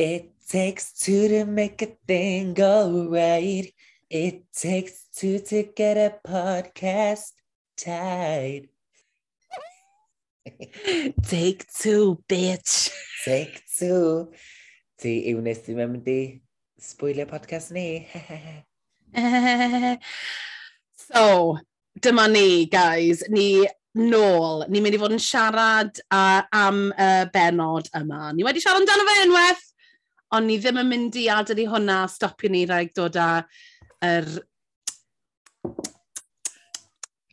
It takes two to make a thing go right. It takes two to get a podcast tied. Take two, bitch. Take two. Ti yw nes mynd i sbwylio podcast ni. so, dyma ni, guys. Ni nôl. Ni'n mynd i fod yn siarad uh, am y uh, benod yma. Ni wedi siarad amdano fe unwaith ond ni ddim yn mynd i adael i hwnna stopio ni rhaid dod â yr...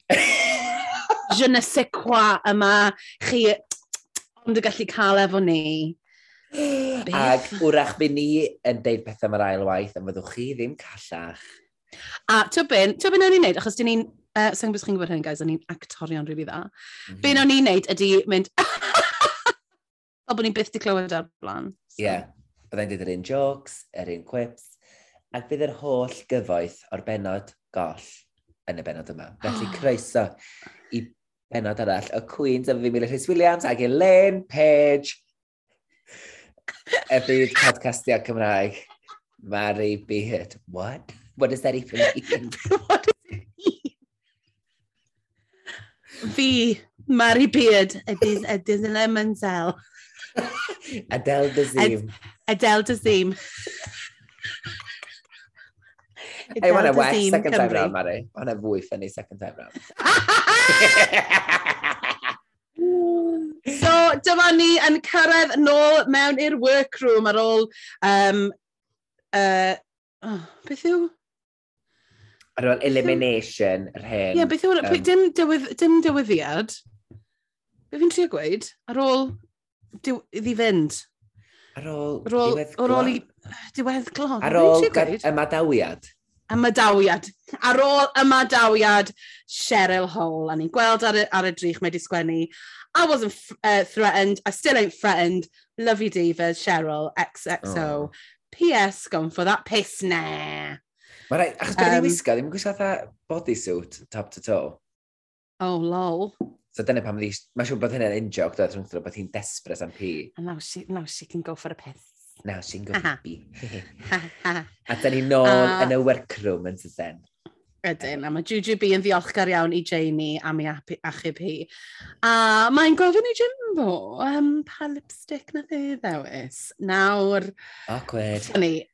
Je ne sais quoi yma chi ond y gallu cael efo ni. Beth? Ac wrach by ni yn deud pethau mae'r ail waith, a fyddwch chi ddim callach. A tybyn, tybyn o'n i'n neud, achos dyn ni'n, uh, sy'n bwys chi'n gwybod hyn, guys, o'n i'n actorion rili really dda. Mm -hmm. Be'n o'n i'n neud ydy mynd, fel bod ni'n byth di clywed ar blaen. Ie. So. Yeah. Byddai'n dweud yr un jokes, yr un quips, ac bydd yr holl gyfoeth o'r benod goll yn y benod yma. Felly croeso i benod arall y Queens of fi Rhys Williams ac Elaine Page. Y byd podcastio Cymraeg. Mary Beard. What? What does that even mean? What does it mean? Fi, Mary Beard, Adele Menzel. Adele Bazim. Ad Adele does ddim. Hey, wna well second Cymru. time round, Mari. Wna fwy ffynnu second time round. so, dyma ni yn cyrraedd nôl mewn i'r workroom ar ôl... Um, uh, oh, beth yw? Ar ôl elimination, yr hyn. Ie, yeah, beth yw... Um, dim, dywydd, dim dywyddiad. Be fi'n trio gweud? Ar ôl diw, iddi fynd. Ar ôl... Ar ôl, ar ôl i... Diwedd glod. Ar ôl ymadawiad. Ymadawiad. Ar ôl ymadawiad Cheryl Hole. A ni'n gweld ar y, ar y drych mae wedi sgwennu. I wasn't uh, threatened. I still ain't threatened. Love you, David. Cheryl. XXO. Oh. P.S. Gone for that piss na. Mae rai, achos um, beth i wisgo, ddim yn gwisgo fatha bodysuit top to toe. Oh, lol. So dyna pam ddi... Mae'n siŵr bod hynny'n in-joke, dod rhwngtho bod hi'n desperate am pi. And now she, now she can go for a piss. Now she can go for a pee. a da ni nôl uh, yn y workroom yn sydyn. Ydyn, a mae Juju B yn ddiolchgar iawn i Jamie am ei achub hi. A mae'n gofyn i Jimbo um, pa lipstick na ddi e ddewis. Nawr... Awkward. Funny.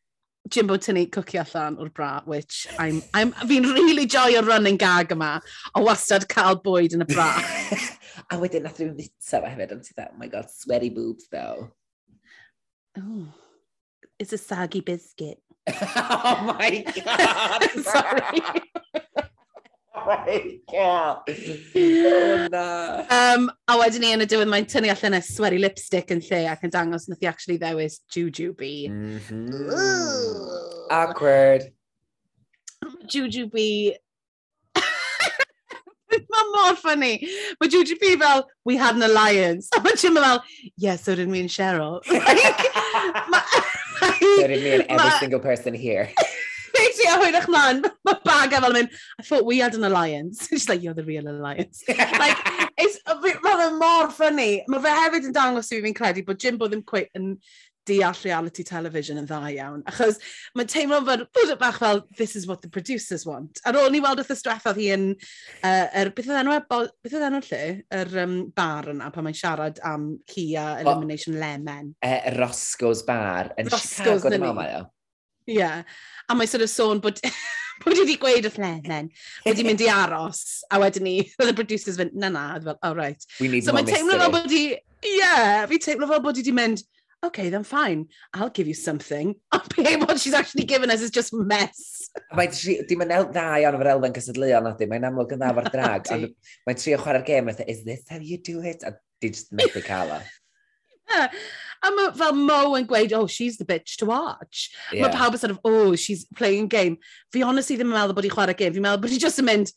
Jimbo Tynnu cwci allan o'r bra, which I'm, I'm, fi'n really joio running gag yma, o wastad cael bwyd yn y bra. a wedyn nath rhywun fita fe hefyd, ond ti dda, oh my god, sweaty boobs though. Oh, it's a soggy biscuit. oh my god! Sorry. God. Oh, na. Um, a wedyn ni yn y diwedd mae'n tynnu allan y sweaty lipstick yn lle ac yn dangos nath i actually ddewis Jujubee. Mm -hmm. Awkward. Jujubee Mae mor ffynnu. Mae Juju B fel, we had an alliance. A mae Jim fel, yeah, so did me and Cheryl. Like, so did me and every single person here a hwyrach man, mae baga e fel mynd, I thought we had an alliance. She's like, you're the real alliance. like, it's, mae fe mor ffynnu. Mae fe hefyd yn dangos i fi'n credu bod Jimbo ddim quite yn deall reality television yn dda iawn. Achos mae teimlo fel, bod y bach fel, this is what the producers want. Ar ôl ni weld wrth y straffodd hi yn, uh, er, beth oedd enw, beth oedd enw lle, yr um, bar yna, pan mae'n siarad am hi Elimination o, Lemon. Uh, Roscoe's Bar, yn Roscoe's Chicago, dim ond mae o. Yeah. A mae sort of sôn bod, bod wedi gweud wrth Lennon, wedi mynd i aros, a wedyn ni, oedd y producers fynd, na na, oedd fel, oh right. We need so more mystery. So mae'n teimlo fel bod i, yeah, fi teimlo fel bod i wedi mynd, okay, then fine, I'll give you something. Ond what she's actually given us is just mess. Mae di mae'n el, dda iawn o'r elfen cysadleuol nadi, mae'n amlwg yn dda efo'r drag, ond mae'n trio chwarae'r gêm, is this how you do it? A di just methu cael o. E yeah. A mae fel Mo yn gweud, oh, she's the bitch to watch. Yeah. Mae pawb yn sort of, oh, she's playing game. Fi honestly ddim yn meddwl bod hi'n chwarae game. Fi'n meddwl bod hi just yn mynd,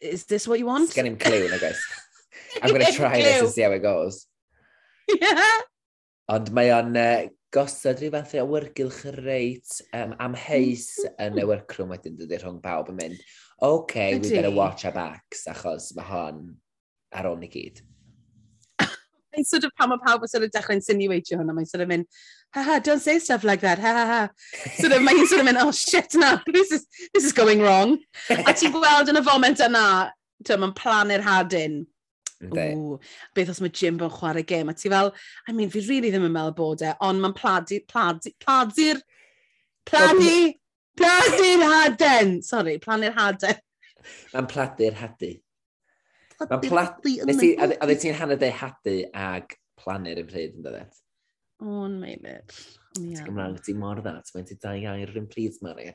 is this what you want? Sgen i'n clue, I guess. I'm going to try this and see how it goes. Yeah. Ond mae o'n uh, gosod rhyw fath o wyrgylch reit um, amheus yn y mm-hmm. workroom wedyn dydy rhwng pawb yn mynd, OK, we better watch our backs, achos mae hon ar ôl ni gyd. Mae'n sort of pan mae pawb yn sort of dechrau insinuatio hwnna, mae'n sort of mynd, ha ha, don't say stuff like that, ha ha ha. Sort of, mae'n sort of mynd, oh shit now, this is, this is going wrong. A ti'n gweld yn y foment yna, ti'n mae'n planu'r hadyn. Ww, beth os mae Jim yn chwarae gêm, a ti fel, I mean, fi really ddim yn meddwl bod e, ond mae'n pladu, pladu, pladu'r, planu, pladu'r haden, sorry, planu'r haden. Mae'n pladu'r hadu. Mae'n plat... A dde ti'n hanner dehadu ag planu'r un pryd yn dyddet? O, yn mei bit. Ti'n Gymraeg ti mor dda, ti'n mynd i da iawn yr un pryd, Mari.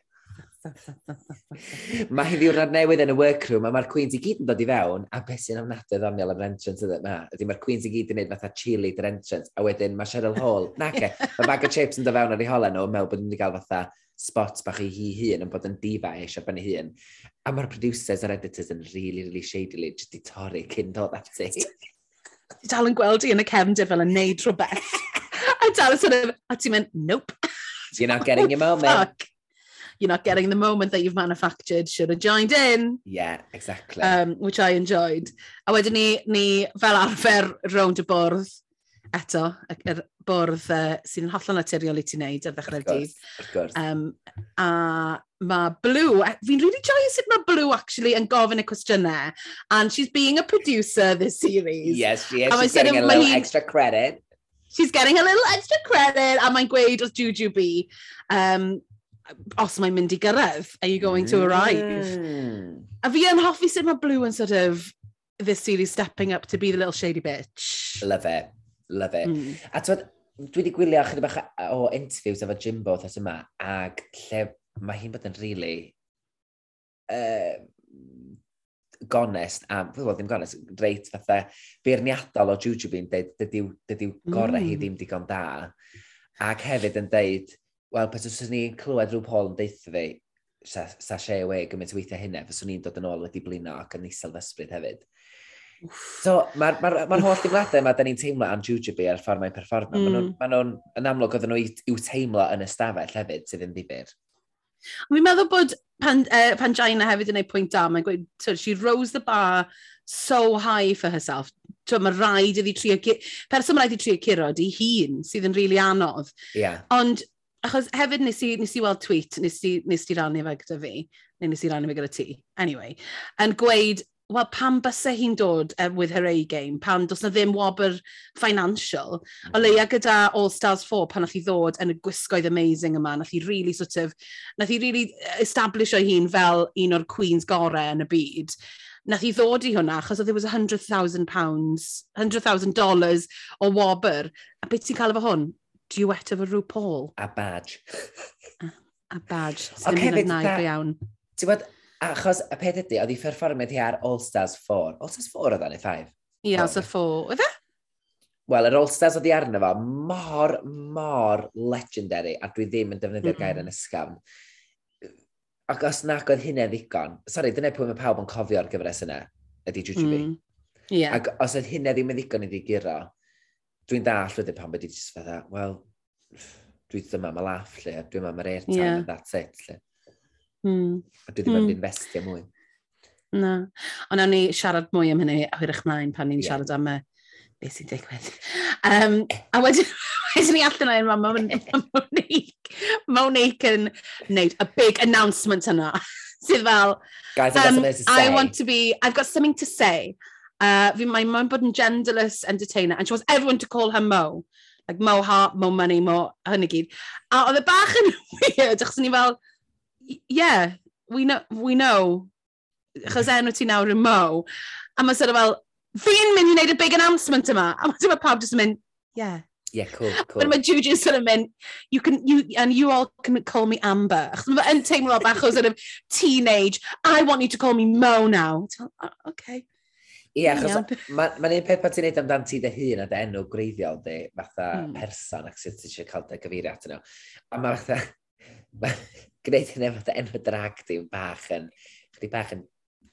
mae hi ddiwrnod newydd yn y workroom a mae'r Queens i gyd yn dod i fewn a beth sy'n ofnadau ddoniol am yr entrance ydy yma ydy mae'r Queens i gyd yn gwneud fatha chili dy'r entrance a wedyn mae Cheryl Hall nace mae bag o chips yn dod fewn ar ei holen nhw mewn bod nhw'n cael fatha spots bach i hi hun yn bod yn difa eisiau ben ei hun. A mae'r producers a'r editors yn really, really shady li, jyst i torri cyn dod at ei. Ti dal yn gweld i yn y cefndir fel yn neud rhywbeth. a dal yn sort of, a ti'n mynd, nope. You're not getting your moment. Fuck. You're not getting the moment that you've manufactured. Should have joined in. Yeah, exactly. Um, which I enjoyed. A wedyn ni, ni fel arfer rownd y bwrdd eto, y, bwrdd uh, sy'n hollol naturiol i ti wneud ar ddechrau'r dydd. Um, a mae Blue, fi'n really joio sut mae Blue actually yn gofyn y cwestiynau. And she's being a producer this series. Yes, she is. She's getting a little extra credit. She's getting a little extra credit. A mae'n gweud oedd Juju B, um, os mae'n mynd i gyrraedd, are you going to arrive? Mm. A fi yn hoffi sut mae Blue yn sort of this series stepping up to be the little shady bitch. Love it. Love it. Mm. A twyd, dwi wedi gwylio chydig bach o interviews efo Jimbo thos yma, ac lle mae hi'n bod yn really uh, gonest, a wel ddim gonest, reit fatha beirniadol o Juju fi'n dweud, dydyw, dydyw gorau mm. hi ddim digon da. Ac hefyd yn dweud, wel, peth os ni'n clywed rhyw Paul yn deitha fi, sa, sa she we gymaint o weithiau hynny, fyswn ni'n dod yn ôl wedi blino ac yn isel ddysbryd hefyd. So, mae'r ma ma, ma holl dimladau yma, da ni'n teimlo am Jujubi a'r ffordd mae'n perfformio. Mm. Maen nhw'n, ma nhw, yn amlwg, oedden nhw i'w teimlo yn ystafell hefyd, sydd yn ddifur. Fi'n meddwl bod pan, uh, pan hefyd yn ei pwynt da, mae'n gweud, so, she rose the bar so high for herself. So, Mae rhaid iddi trio... Person mae rhaid i trio curo di hun, sydd yn rili really anodd. Yeah. Ond achos hefyd nes i, nes i weld tweet, nes i, nes i rannu fe gyda fi, neu nes i rannu fe gyda ti, anyway, yn gweud well, pam bysau hi'n dod uh, with her A-game, pam dos na ddim wobr financial, hmm. o leia gyda All Stars 4 pan nath i ddod yn y gwisgoedd amazing yma, nath i really sort of, nath i really e, establish o'i hun fel un o'r queens gorau yn y byd. Nath i ddod i hwnna, achos oedd it was £100,000, $100,000 o wobr. A beth ti'n cael efo hwn? Duet efo RuPaul. A badge. a, a badge. Sy'n mynd yn naif iawn. Ti'n Achos y peth ydy, oedd hi fferfformiad hi ar All Stars 4. All Stars 4 oedd o'n ei 5? Ie, All Stars 4. Oedd e? Wel, yr All Stars oedd hi arno fo mor, mor legendary, a dwi ddim yn defnyddio'r mm. gair yn ysgafn. Ac os nac oedd hynny ddigon, sori, dyna pwy mae pawb yn cofio'r gyfres yna, ydy Jujubi. Mm. Yeah. Ac os oedd hynny ddim yn ddigon i ddigiro, dwi'n dall wedyn pan bod i just fydda, wel, dwi ddim am y laff lle, dwi'n am yr airtime yeah. and that's it lle. Mm. A dwi ddim mm. yn hmm. investio mwy. Na. Ond awn ni siarad mwy am hynny hwyrach mlaen pan ni'n yeah. siarad am y beth sy'n digwydd. Um, a wedyn, wedyn ni allan o'n mam, Monique, Monique yn wneud a big announcement yna. sydd fel... Guys, um, I want to be... I've got something to say. Uh, fi mae mum bod yn genderless entertainer and she wants everyone to call her Mo. Like Mo Heart, Mo Money, Mo hynny gyd. A oedd y bach yn weird achos ni fel yeah, we know, we know, achos enw ti nawr yn Mo, a mae sort of fel, fi'n mynd i wneud y big announcement yma, a mae pawb jyst yn mynd, yeah. Yeah, cool, cool. Mae Juju sort of mynd, you can, you, and you all can call me Amber. Achos mae yn teimlo bach o sort of teenage, I want you to call me Mo now. Okay. Ie, yeah, achos mae'n ma un peth pan ti'n neud amdano ti dy hun a dy enw greiddiol di, fatha mm. person ac sydd ti eisiau cael dy gyfeirio atyn nhw. A mae fatha, gwneud hynny efo enw drag ddim bach yn, chdi bach yn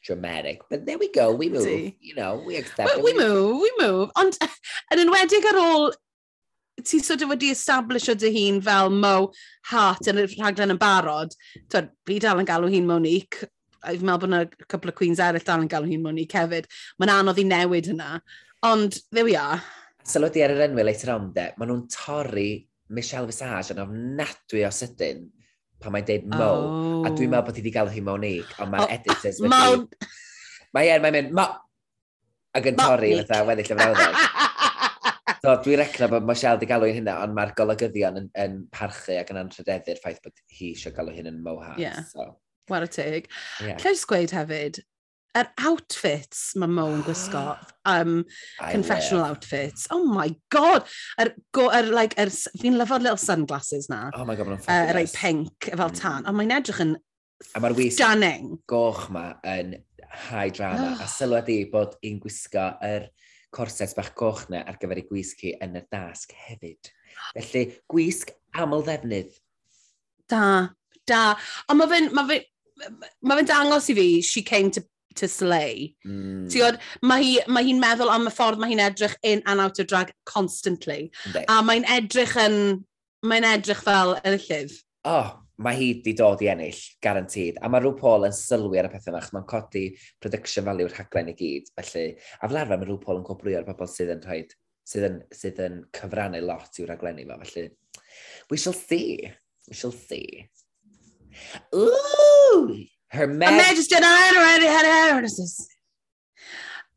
dramatic. But there we go, we move. You know, we accept well, it. We, we move, we move. Ond yn enwedig ar ôl ti sort of wedi establish o dy hun fel Mo Hart yn y rhaglen yn barod, twyd, fi dal yn galw hi'n Monique, fi'n meddwl bod yna couple of queens eraill dal yn galw hi'n Monique hefyd. Mae'n anodd i newid hynna. Ond, there we are. Sylwyd i ar yr enw later on, de, maen nhw'n torri Michelle Visage yn ofnadwy o sydyn pan mae'n deud Mo, oh. a dwi'n meddwl bod hi wedi gael hi Monique, ond mae'r oh, editors... wedi... Mon... Mae e, mae'n mynd, Mo... Ac yn torri, fatha, weddill y frawddeg. so, dwi'n recno bod Michelle wedi galw hi'n hynna, ond mae'r golygyddion yn, yn parchu ac yn anrhydeddu'r ffaith bod hi eisiau galw hyn yn Mohawk. Yeah. So. War y teg. Yeah. Lle jyst gweud hefyd, yr outfits mae Mo'n gwisgo, um, I confessional live. outfits. Oh my god! Er, go, er, like, er, fi'n lyfo'r little sunglasses na. Oh my god, mae'n fabulous. Uh, er, pink, fel mm. tan. Ond mae'n edrych yn A mae'r wis stunning. goch ma yn high drama. Oh. A sylwad i bod i'n gwisgo yr corset bach goch na ar gyfer ei gwisg hi yn y dasg hefyd. Felly, gwisg aml ddefnydd. Da, da. Ond mae fe'n ma fe, ma fe dangos i fi, she came to to slay. Mm. Ti'n mae hi'n mae hi meddwl am y ffordd mae hi'n edrych in and out of drag constantly. Right. A mae'n edrych yn, mae'n edrych fel enillydd. Oh, mae hi wedi dod i ennill, garantid. A mae rhyw Paul yn sylwi ar y pethau yma, mae'n codi production value rhaglen i gyd. Felly, a fel arfer mae rhyw Paul yn cwbrwyo ar bobl sydd yn rhaid, sydd yn, sydd yn cyfrannu lot i'w rhaglenni fo. Felly, we shall see. We shall see. Ooh! Her, ma- Her Majesty done already had hers.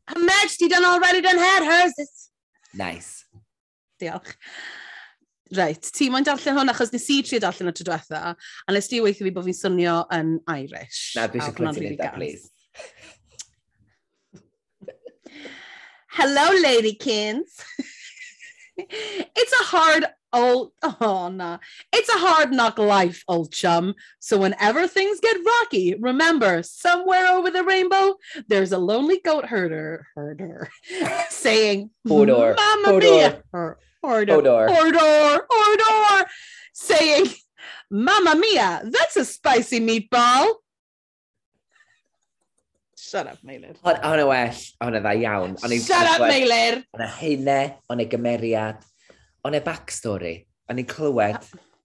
Her Majesty done already done had hers. Nice. Diolch. Reit, ti moyn darllen hwn achos nes i trio darllen y tro diwetha, a nes ti weithio fi bod fi'n swnio yn Irish. Na, dwi eisiau clywed ti'n neud please. Hello, ladykins. it's a hard old, oh, oh no, it's a hard knock life, old chum. So whenever things get rocky, remember, somewhere over the rainbow, there's a lonely goat herder, herder, saying, Hodor, Mamma hodor, mia, Hodor, Hodor. Hodor, Hodor, saying, Mamma mia, that's a spicy meatball. Shut up, Meilir. Hon y well, hon y dda iawn. O'n Shut up, Meilir. O'n y hynne, o'n y gymeriad, on e backstory, o'n i'n clywed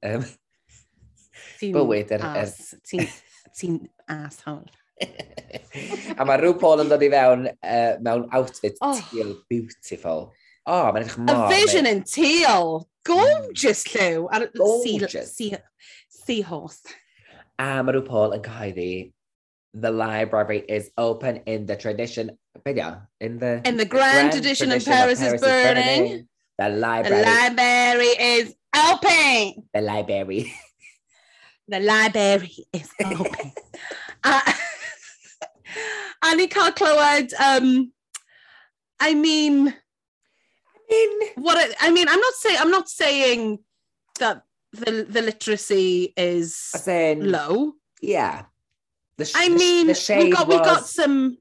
um, bywyd. yr... er... Ti'n ti asshole. a mae rhyw Paul yn dod i fewn uh, mewn outfit oh. teal beautiful. O, Oh, mae'n edrych mor... A vision in teal! Gorgeous, mm. Lliw! Gorgeous. Sea, seahorse. A mae rhyw Paul yn cyhoeddi the library is open in the tradition... Be In the... In the grand, the grand tradition, tradition of Paris, Paris is burning. Is burning. The library... library is open. the library. The library is open. a, a ni cael clywed, um, I mean, what I, I mean, I'm not saying I'm not saying that the the literacy is As in... low. Yeah. The, sh- I mean, the shade got was... we've got some.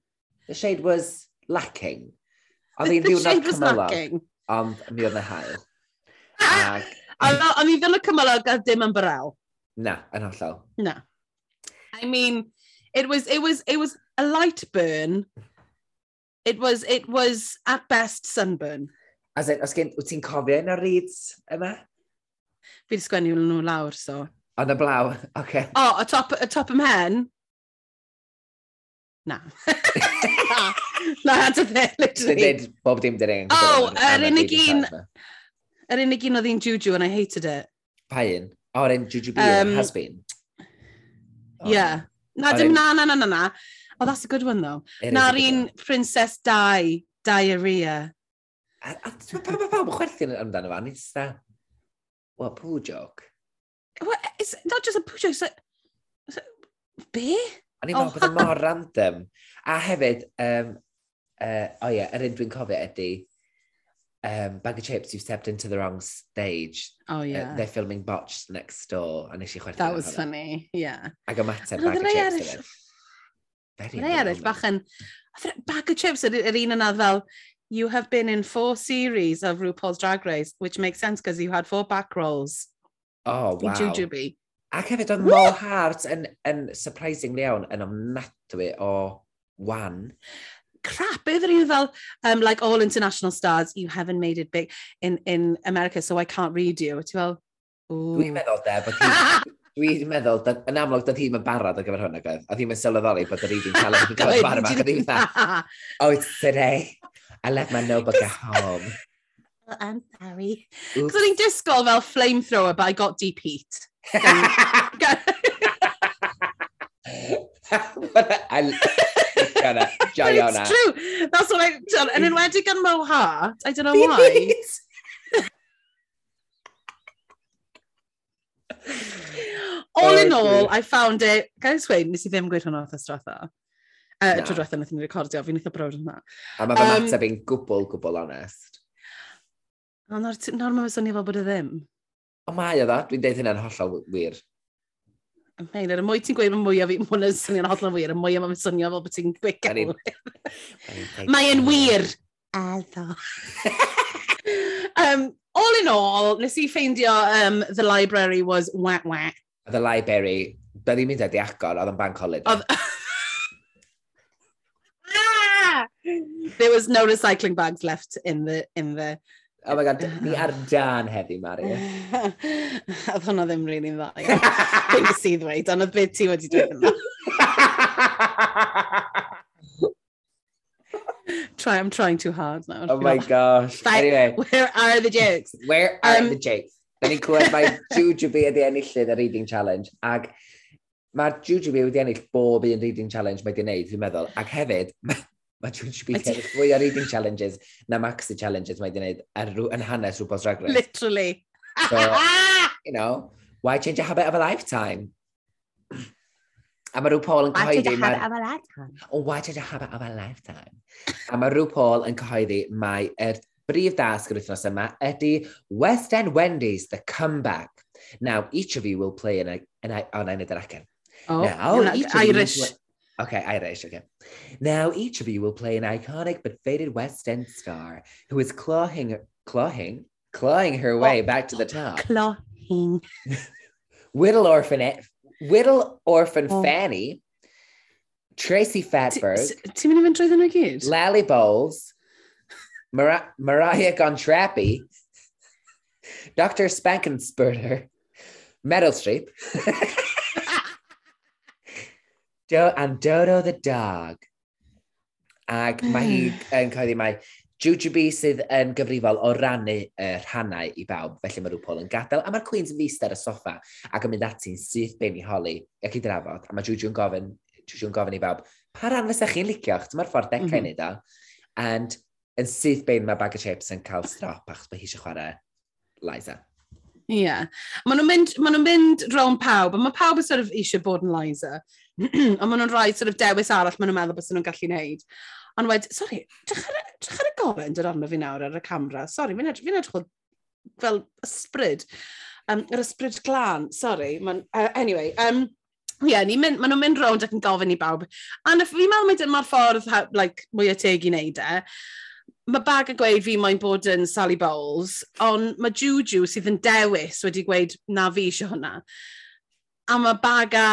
The shade was lacking. The, hi'n the ddiwrnod shade was lacking. ond mi oedd na hael. Ac... O'n i ddim yn cymryd a dim yn baraw. Na, yn hollol. Na. I mean, it was, it was, it was a light burn. It was, it was at best sunburn. As in, os gen, wyt ti'n cofio un o'r reeds yma? Fi wedi sgwennu nhw lawr, so. Ond y blaw, oce. Okay. O, oh, y top, y top ym hen? Na. Na, dydd e, literally. Dyd bob dim dyn e'n... Oh, e? yr unig un... Yr unig un oedd un Juju and I hated it. Pa un? O, yr un Juju Beer um, has been. Oh. Yeah. Na, dim na, na, na, na, na. Oh, that's a good one, though. Na'r un Princess Di, Diarrhea. A pa pawb yn chwerthin amdano fan? It's that... Well, poo joke. Well, it's not just a poo joke, it's like... Be? O'n i'n oh. meddwl bod yn mor random. A hefyd, um, uh, o oh ie, yeah, yr un dwi'n cofio ydy, um, bag of chips, you've stepped into the wrong stage. Oh, yeah. Uh, they're filming botched next door. A nes i chwerthu. That was hwnna. funny, yeah. Ac ymateb bag of chips. Very Rhai eraill, bach yn... Bag of chips yr, yr un yna fel, you have been in four series of RuPaul's Drag Race, which makes sense because you had four back rolls. Oh, wow. Jujubee. Ac hefyd oedd Mo Hart yn, yn surprisingly iawn yn ofnadwy o wan. Crap, oedd rhyw fel, um, like all international stars, you haven't made it big in, in America, so I can't read you. Ti'n fel, ooh. Dwi'n meddwl de, bod hi, dwi'n meddwl, yn amlwg, doedd hi'n barod ar gyfer hwnna gyd. A ddim yn sylweddoli bod yr un talent yn cael ei barod ac oedd hi'n dda, oh, it's today. I left my notebook at home. I'm sorry. Cos o'n i'n disgol fel flamethrower, but I got deep heat. Jai hwnna. It's true. That's what I've done. And enwedig gan Mo Hart, I don't know why. all in oh, all, I found it... Gael Swain, nes i ddim gweud hwnna wrth ystratha. Uh, no. Tro diwethaf wnaethon ni recordio, fi'n eitha brod yna. A mae fy um, mateb i'n gwbl, gwbl onest. Nawr no, mae'n swnio fel bod e ddim. O mae o dda, dwi'n deud hynna'n hollol wir. Mae'n er y mwy ti'n gweud, mwy o fi, mae'n swnio'n hollol wir, y mwy o mae'n swnio fel bod ti'n gweud gael. Mae'n wir! Addo. um, all in all, nes i ffeindio um, the library was wah wah. The library, bydde i'n mynd wedi agor, oedd yn bank holiday. Oedd... ah! There was no recycling bags left in the, in the Oh my god, ni ar dan heddi, Mari. Oedd hwnna ddim rili'n really dda. Dwi'n sydd dweud, ond oedd beth ti wedi dweud yna. Try, I'm trying too hard now. Oh my gosh. Like, anyway. Where are the jokes? Where are um, the jokes? Da ni'n clywed mae Jujubee wedi enillydd y reading challenge, ac mae Jujubee wedi ennill bob un reading challenge mae wedi'i wneud, fi'n meddwl, ac hefyd, mae mae George Speaker fwy o reading challenges na maxi challenges mae wedi gwneud ar, yn hanes rhywbeth Drag Race. Literally. So, you know, why change a habit of a lifetime? A mae RuPaul yn cyhoeddi... Why change a habit of a lifetime? Oh, why change a habit of a lifetime? a mae RuPaul yn cyhoeddi mae er brif dasg yr wythnos yma ydy West End Wendy's The Comeback. Now, each of you will play in a, in a, oh, an, an, an, an, an, an, each an, Of you will an, Okay, Irish, okay. Now, each of you will play an iconic but faded West End star who is clawing, clawing, clawing her way back to the top. Clawing. Whittle Orphan, Whittle Orphan Oh. Fanny, Tracy Fatberg, Ti'n mynd i fynd trwy ddyn nhw i gyd? Lally Bowles, Mar- Mariah Gontrappy, Dr. Spankenspurter, Metal Streep, do am Dodo the Dog. Ac mae hi yn coeddi mai Jujubee sydd yn gyfrifol o rannu y rhannau i bawb, felly mae rhywbeth yn gadael, a mae'r Queen's yn fist ar y soffa ac yn mynd ati'n syth ben i holi ac i drafod, a mae Juju yn gofyn, Juju yn gofyn i bawb, pa ran fysa chi'n licio, chdi mae'r ffordd dechrau mm -hmm. o, and yn syth ben mae bag o chips yn cael strop achos mae hi eisiau chwarae Liza. Ie. Yeah. Maen nhw'n mynd, ma nhw mynd rown pawb, a mae pawb yn sort of eisiau bod yn Liza. a maen nhw'n rhoi sort of dewis arall maen nhw'n meddwl bys nhw'n gallu wneud. Ond wedi, sori, drach ar, drach ar y goren dod arno fi nawr ar y camera. Sori, fi'n edrych, fi'n edrych fel ysbryd. Um, yr ysbryd glân, sori. Uh, anyway, um, Ie, yeah, maen nhw'n mynd rownd ac yn gofyn i bawb. A fi'n meddwl mae dyma'r ffordd like, mwy o teg i wneud e. Mae bag yn gweud fi moyn bod yn Sally Bowles, ond mae Juju sydd yn dewis wedi gweud na fi eisiau hwnna. A mae bag a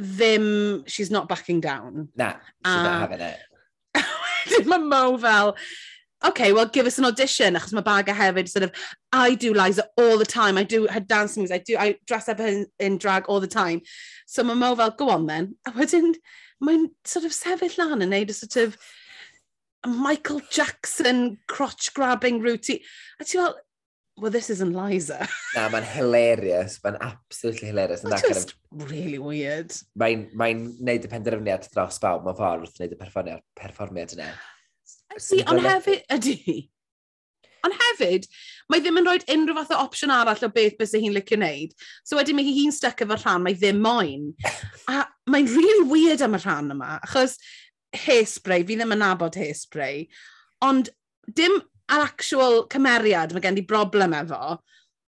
ddim, she's not backing down. Na, she's uh, not ah. having it. Wedyn mae Mo fel, okay, well, give us an audition, achos mae Baga hefyd, sort of, I do Liza all the time, I do her dance moves, I do, I dress up in, in drag all the time. So mae Mo fel, go on then. A wedyn, mae'n sort of sefyll lan yn neud y sort of Michael Jackson crotch grabbing routine. A ti fel, well, this isn't Liza. Na, mae'n hilarious. Mae'n absolutely hilarious. Mae'n just kind of, really weird. Mae'n mae neud y penderfyniad dros bawb mewn ffordd wrth wneud y perfformiad, perfformiad yna. See, ond hefyd, ydy. Ond hefyd, mae ddim yn rhoi unrhyw fath o opsiwn arall o beth bys hi'n licio wneud. So wedyn mae hi'n stuck efo rhan, mae ddim moyn. A mae'n really weird am y rhan yma, achos hairspray, fi ddim yn nabod hairspray, ond dim ar actual cymeriad mae gen i broblem efo,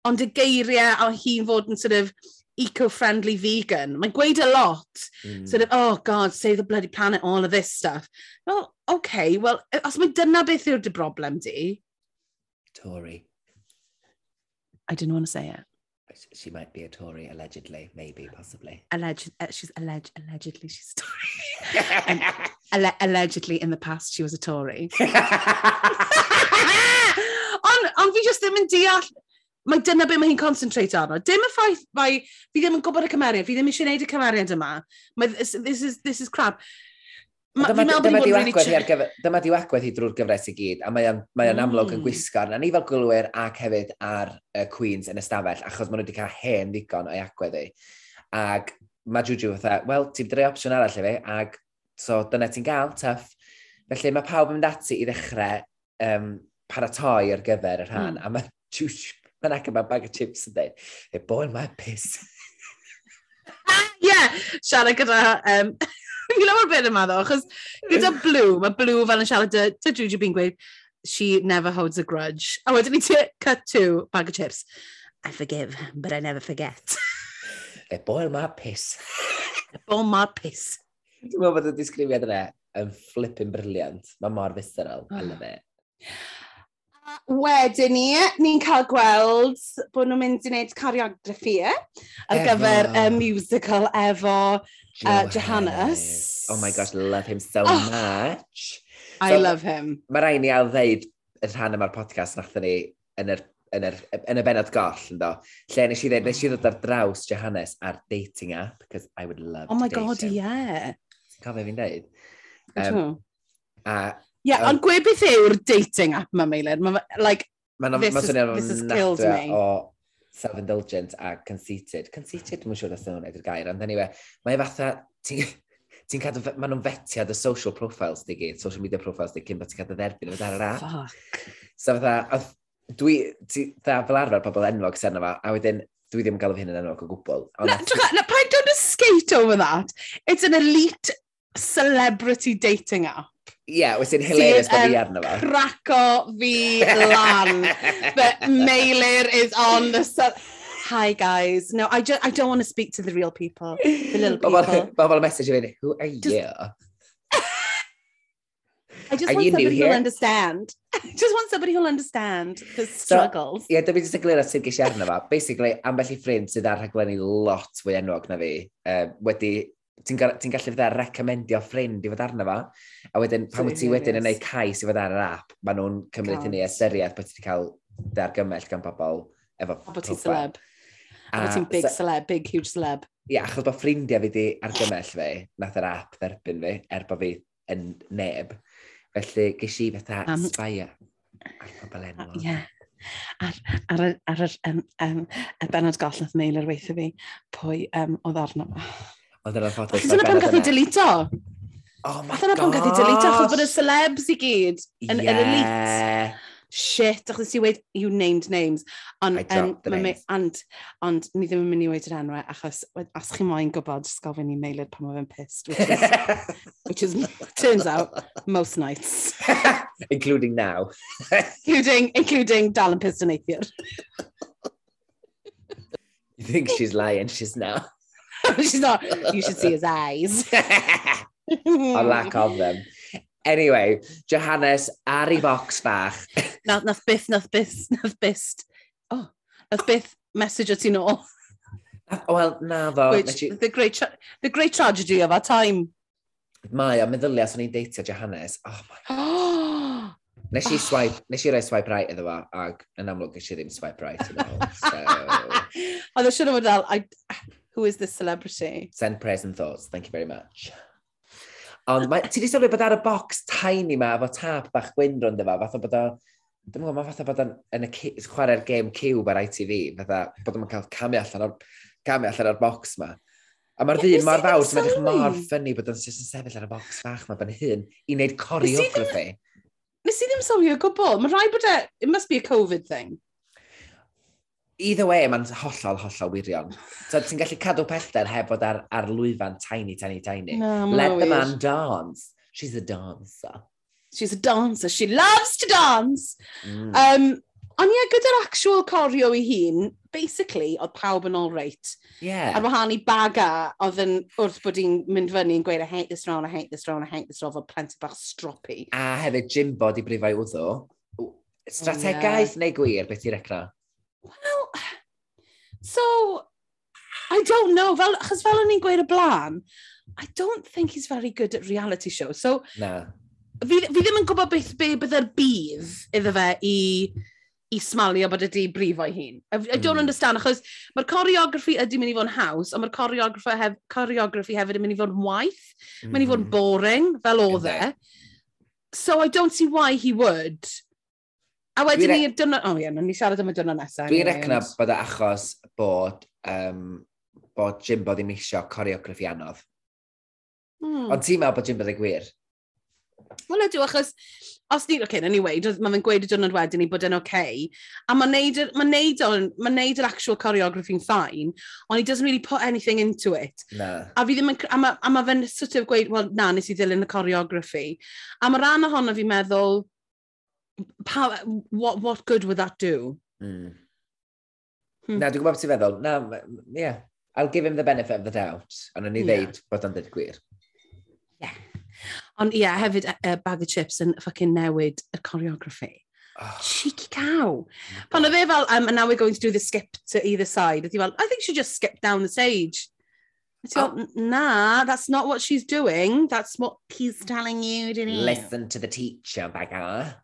ond y geiriau o hi'n fod yn sort of eco-friendly vegan. Mae'n gweud a lot. Mm. Sort of, oh god, save the bloody planet, all of this stuff. Well, okay, well, os mae dyna beth yw'r dy broblem di... Tory. I didn't want to say it she might be a Tory, allegedly, maybe, possibly. Alleged, uh, she's alleged, allegedly she's Tory. alle allegedly in the past she was a Tory. ond, ond fi just ddim yn deall, mae dyna beth mae hi'n concentrate arno. Dim y ffaith mae fi ddim yn gwybod y cymeriad, fi ddim eisiau gwneud y cymeriad yma. Mae, this, this, is, this is crap. Ma, dyma, dyma diw agwedd hi ar gyfer, dyma di wagwedd hi drwy'r gyfres i gyd, a mae o'n, mae on amlwg mm. yn gwisgo arna ni fel gwylwyr ac hefyd ar uh, Queens yn ystafell, achos maen nhw wedi cael hen ddigon o'i agwedd hi. Ac mae Juju fatha, wel, ti'n dreu opsiwn arall i fi, ac so dyna ti'n gael, tuff. Felly mae pawb yn mynd ati i ddechrau um, paratoi ar gyfer y rhan, mm. a mae Juju, mae'n ac yma bag o chips yn dweud, e, boiled my piss. Ie, ah, yeah, siarad gyda um, Fi lawr beth yma ddo, achos gyda Blue, mae Blue fel yn siarad dy, dy Juju Bean gweud, she never holds a grudge. A wedyn ni ti cut to bag of chips. I forgive, but I never forget. e boel ma piss. e boel ma piss. Dwi'n meddwl bod y disgrifiad yna yn flipping briliant. Mae mor visceral. I oh. love it. Wedyn ni, ni'n cael gweld bod nhw'n mynd i wneud choreography e, ar efo. gyfer y musical efo uh, Johannes. Oh my gosh, love him so oh, much. I so, love him. Mae rai ni ail ddeud yn rhan yma'r podcast nath ni yn yr yn, yr, yn y benod goll, ynddo. Lle nes i ddweud, nes i ddod ar draws Johannes ar dating app, because I would love Oh my god, him. yeah. Cofio fi'n dweud. Um, a yeah, um, ond gwe beth yw'r dating app mae Meilir? Ma, like, ma, this, ma, ma is, this has killed me. O self-indulgent a conceited. Conceited, dwi'n siŵr oedd nhw'n edrych gair, ond anyway, mae fatha, ti'n ti cadw, maen nhw'n fetiad y social profiles di gyd, social media profiles di cyn bod ti'n cadw dderbyn yn ar yr app. Fuck. So fatha, dwi, ti, dda, fel arfer pobl enwog sy'n yma, a wedyn, dwi ddim yn galw hyn yn enwog o gwbl. Na, na, paid don't skate over that. It's an elite celebrity dating app. Ie, yeah, wedi'n hilarious bod fi arno fo. Craco fi lan. But Mailer is on the... Sun. Hi guys. No, I, just, I don't want to speak to the real people. The little people. Bobl message i fi, who are just, you? I just Are want somebody who'll understand. I just want somebody who'll understand the struggles. Ie, so, yeah, dyma jyst yn glir at sydd gysi arno fo. Basically, ambell i ffrind sydd ar rhaglenni lot fwy enwog na fi, Uh, wedi ti'n ti gallu fydda recomendio ffrind i fod arno fo, a wedyn, pan wyt ti wedyn yn neud cais i fod ar yr app, maen nhw'n cymryd hynny ystyried bod ti wedi cael dargymell gan bobl efo A bod ti'n celeb. A, bod ti'n big celeb, big huge celeb. Ie, achos bod ffrindiau fi di argymell fi, nath yr app dderbyn fi, er bod fi yn neb. Felly, ges i fatha um, sbaia ar pobl enw. Ie. Yeah. Ar, ar, ar, ar, um, um, y benod goll nath mail ar weithio fi, pwy um, oedd arno. Oedd yna'n ffordd. Cos Dyna pam gath i delito. Oh my. Dyna pam gath i delito, achos bod y celebs i gyd yn yeah. elite. Shit, achos ti wedi, you named names. On, Ond, um, names. and, ond ni ddim yn mynd i wedi yn enwau, achos os chi moyn gwybod, just gofyn i mailed pan mae fe'n pissed, which is, which is, turns out, most nights. including now. including, including dal yn pissed yn eithiwr. you think she's lying, she's not. She's not, you should see his eyes. A lack of them. Anyway, Johannes ar ei box bach. nath, nath byth, nath byth, nath byth. Oh, nath byth message o ti nôl. Wel, na ddo. Which, the, great the great tragedy of our time. Mae, o, meddylia, swn i'n deitio Johannes. Oh my Nes i swipe, nes i roi swipe right iddo fo, ac yn amlwg nes i ddim swipe right iddo fo. So... Oedd e o siwr o fod dal, who is this celebrity? Send prayers and thoughts. Thank you very much. Ond mae, ti di sylwi bod ar y box tiny ma, efo tap bach gwyn rond efo, fath o bod o... Dwi'n meddwl, mae fatha bod yn y chwarae'r game cube ar ITV, fatha bod o'n cael camu allan o'r, camu allan o'r box ma. A mae'r ddyn mor fawr, sy'n edrych mor ffynnu bod o'n sy'n sefyll ar y box fach ma ben hyn i wneud choreography. Nes i ddim sylwi o gwbl. Mae rhaid bod e... It must be a Covid thing either way, mae'n hollol, hollol wirion. So, ti'n gallu cadw pellter heb bod ar, ar lwyfan tiny, tiny, tiny. No, Let the man weird. dance. She's a dancer. She's a dancer. She loves to dance. Mm. Um, Ond ie, gyda'r actual corio i hun, basically, oedd pawb yn all right. Yeah. Ar wahan i baga, oedd yn wrth bod i'n mynd fyny yn gweud, I hate this round, I hate this round, I hate this round, fel plentyn bach stropi. A hefyd Jimbo di brifau wddo. Strategaeth oh, yeah. neu gwir, beth i'r ecra? Wel, So, I don't know, fel, achos fel o'n i'n gweud y blaen, I don't think he's very good at reality shows. So, Na. Fi, fi ddim yn gwybod beth be bydde'r bydd iddo fe i, i smalio bod ydi brifo i hun. I, I don't mm. understand, achos mae'r choreography ydy mynd i fod yn haws, ond mae'r choreography, hef, choreography hefyd yn mynd i fod yn waith, mm. mynd i fod yn hmm. boring, fel oedd e. So I don't see why he would. A wedyn ni'r dwrnod... O, oh, ie, ni siarad am y dwrnod nesaf. Dwi'n recno bod y achos bod, um, bod Jimbo ddim eisiau coreograffi anodd. Hmm. Ond ti'n meddwl bod Jimbo ddim gwir? Wel ydw, achos os ni, oce, okay, na ni weid, mae fe'n gweud y diwrnod wedyn ni bod yn oce, okay, a mae'n neud, ma neud, ma neud yr actual choreography'n ffain, ond he doesn't really put anything into it. Na. A fi ddim yn, a mae ma fe'n sort of gweud, wel, na, nes i ddilyn y choreography. A mae rhan ohono fi'n meddwl, pa, what, what good would that do? Mm. Hmm. Na, dwi'n gwybod beth ti'n feddwl. Na, yeah. I'll give him the benefit of the doubt. Ond o'n i yeah. ddeud bod o'n dweud gwir. Yeah. Ond ie, yeah, hefyd uh, bag of chips yn ffucking newid y choreography. Oh. Cheeky cow. Pan o fe fel, um, and now we're going to do the skip to either side. Ydy fel, I think she just skipped down the stage. Fel, oh. na, that's not what she's doing. That's what he's telling you, didn't he? Listen to the teacher, bagger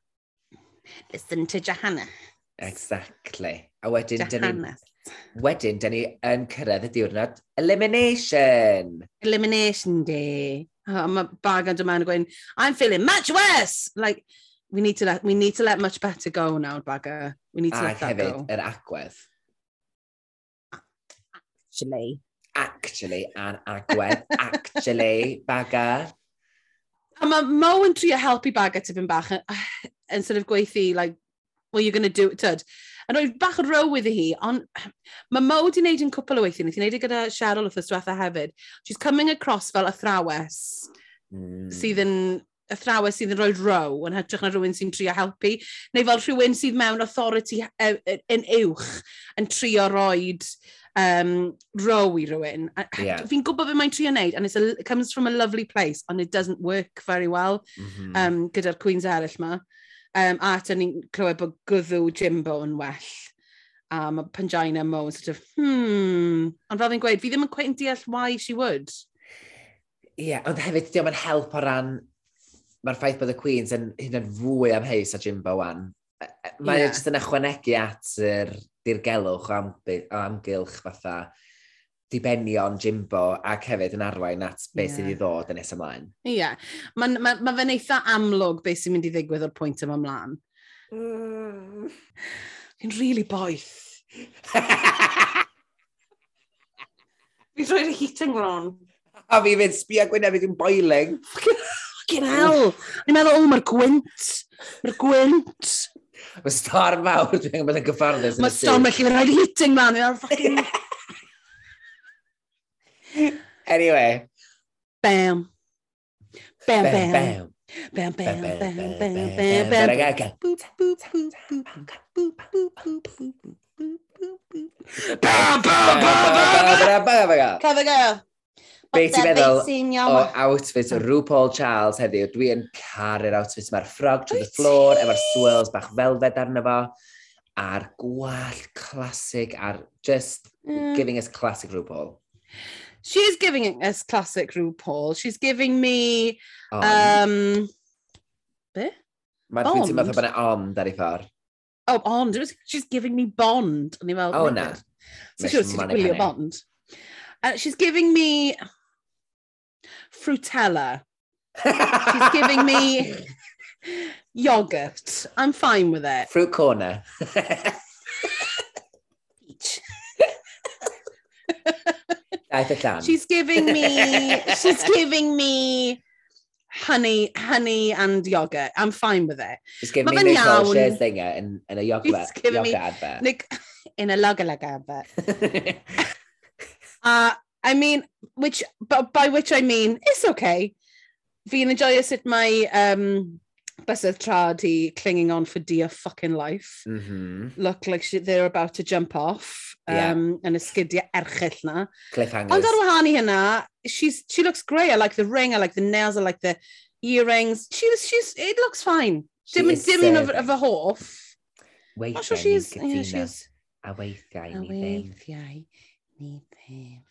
listen to Johanna. Exactly. A wedyn, Johanna. Ni, wedyn, dyn ni yn cyrraedd y diwrnod elimination. Elimination day. Oh, mae bag yn dyma yn gwein, I'm feeling much worse! Like, we need to let, we need to let much better go now, bagger. We need to Ag let that hefyd, go. yr agwedd. Actually. Actually, a'r agwedd. actually, bagger. A mae Mo yn trio helpu bagger tipyn bach instead of gweithu, like, well, you're going to do it, tyd. Yn roedd bach o row iddi hi, ond mae Mo wedi wneud yn cwpl o weithiau, wnaeth i wneud e gyda Cheryl wrth ysdiwetha hefyd. She's coming across fel athrawes mm. sydd yn athrawes sydd yn rhoi row yn hytrach na rhywun sy'n trio helpu, neu fel rhywun sydd mewn authority e, e, yn uwch yn trio rhoi um, row i rhywun. Yeah. Fi'n gwybod beth mae'n trio wneud, and a, it comes from a lovely place, and it doesn't work very well mm -hmm. um, gyda'r queens eraill yma. Um, a eto ni'n clywed bod gwddw Jimbo yn well. A um, mae Pangina Mo yn sort of, hmm. Ond fel fi'n gweud, fi ddim yn cweith yn deall why she would. Ie, yeah, ond hefyd, diolch yn help o ran, mae'r ffaith bod y Queens yn hyn yn fwy am heis a Jimbo wan. Mae yeah. jyst yn ychwanegu at yr dirgelwch o, am, o amgylch fatha dibenion Jimbo ac hefyd yn arwain at beth yeah. sydd i ddod yn nes ymlaen. Ie. Yeah. Mae ma, ma fe'n eitha amlwg beth sy'n mynd i ddigwydd o'r pwynt yma ymlaen. Mm. Fi'n really boeth. Fi'n rhoi'r heating ron. A fi fynd sbio gwyneb fi'n boiling. Fucking hell! Ni'n meddwl, o, mae'r gwynt. Mae'r gwynt. Mae storm mawr, dwi'n gwybod yn gyfforddus. Mae storm, felly mae'n rhaid heating man. Mae'n fucking... Anyway. Bam. Bam, bam. Bam, bam, bam, bam, bam, bam, bam, bam. Boop, boop, boop, boop, boop, boop, boop, boop, boop. Be ti'n meddwl o outfit o Rhw Paul Charles heddiw? Dwi yn caru'r outfit mae'r ffrog to the floor, efo'r swirls bach felfed arno fo, a'r gwallt classic, a'r just mm. giving us classic RuPaul. She is giving us classic RuPaul. She's giving me... Ond. Um, be? Mae'n dwi'n teimlo bod yna ond ar ei ffordd. Oh, ond. She's giving me bond. O'n i'n. Oh, na. So siwr ti'n gwylio bond. Uh, she's giving me... Frutella. she's giving me... yogurt. I'm fine with it. Fruit corner. She's giving me she's giving me honey honey and yogurt. I'm fine with it. Just give Ma' me iawn. Scherzinger yn, yn y yoga, She's giving me- advert. Nick in a lugga lugga but uh I mean which but by which I mean it's okay. Fi'n enjoy sut mae um Bysedd trad i clinging on for dear fucking life. Mm -hmm. Look like she, they're about to jump off. Um, yeah. Yn y sgidiau erchill na. Cliffhangers. Ond ar wahan i hynna, she's, she looks great. I like the ring, I like the nails, I like the earrings. She was, she's, it looks fine. She dim, dim un of, of a hoff. Weithiau sure she is, yeah, she. A weithiau ni ddim. A weithiau ni ddim.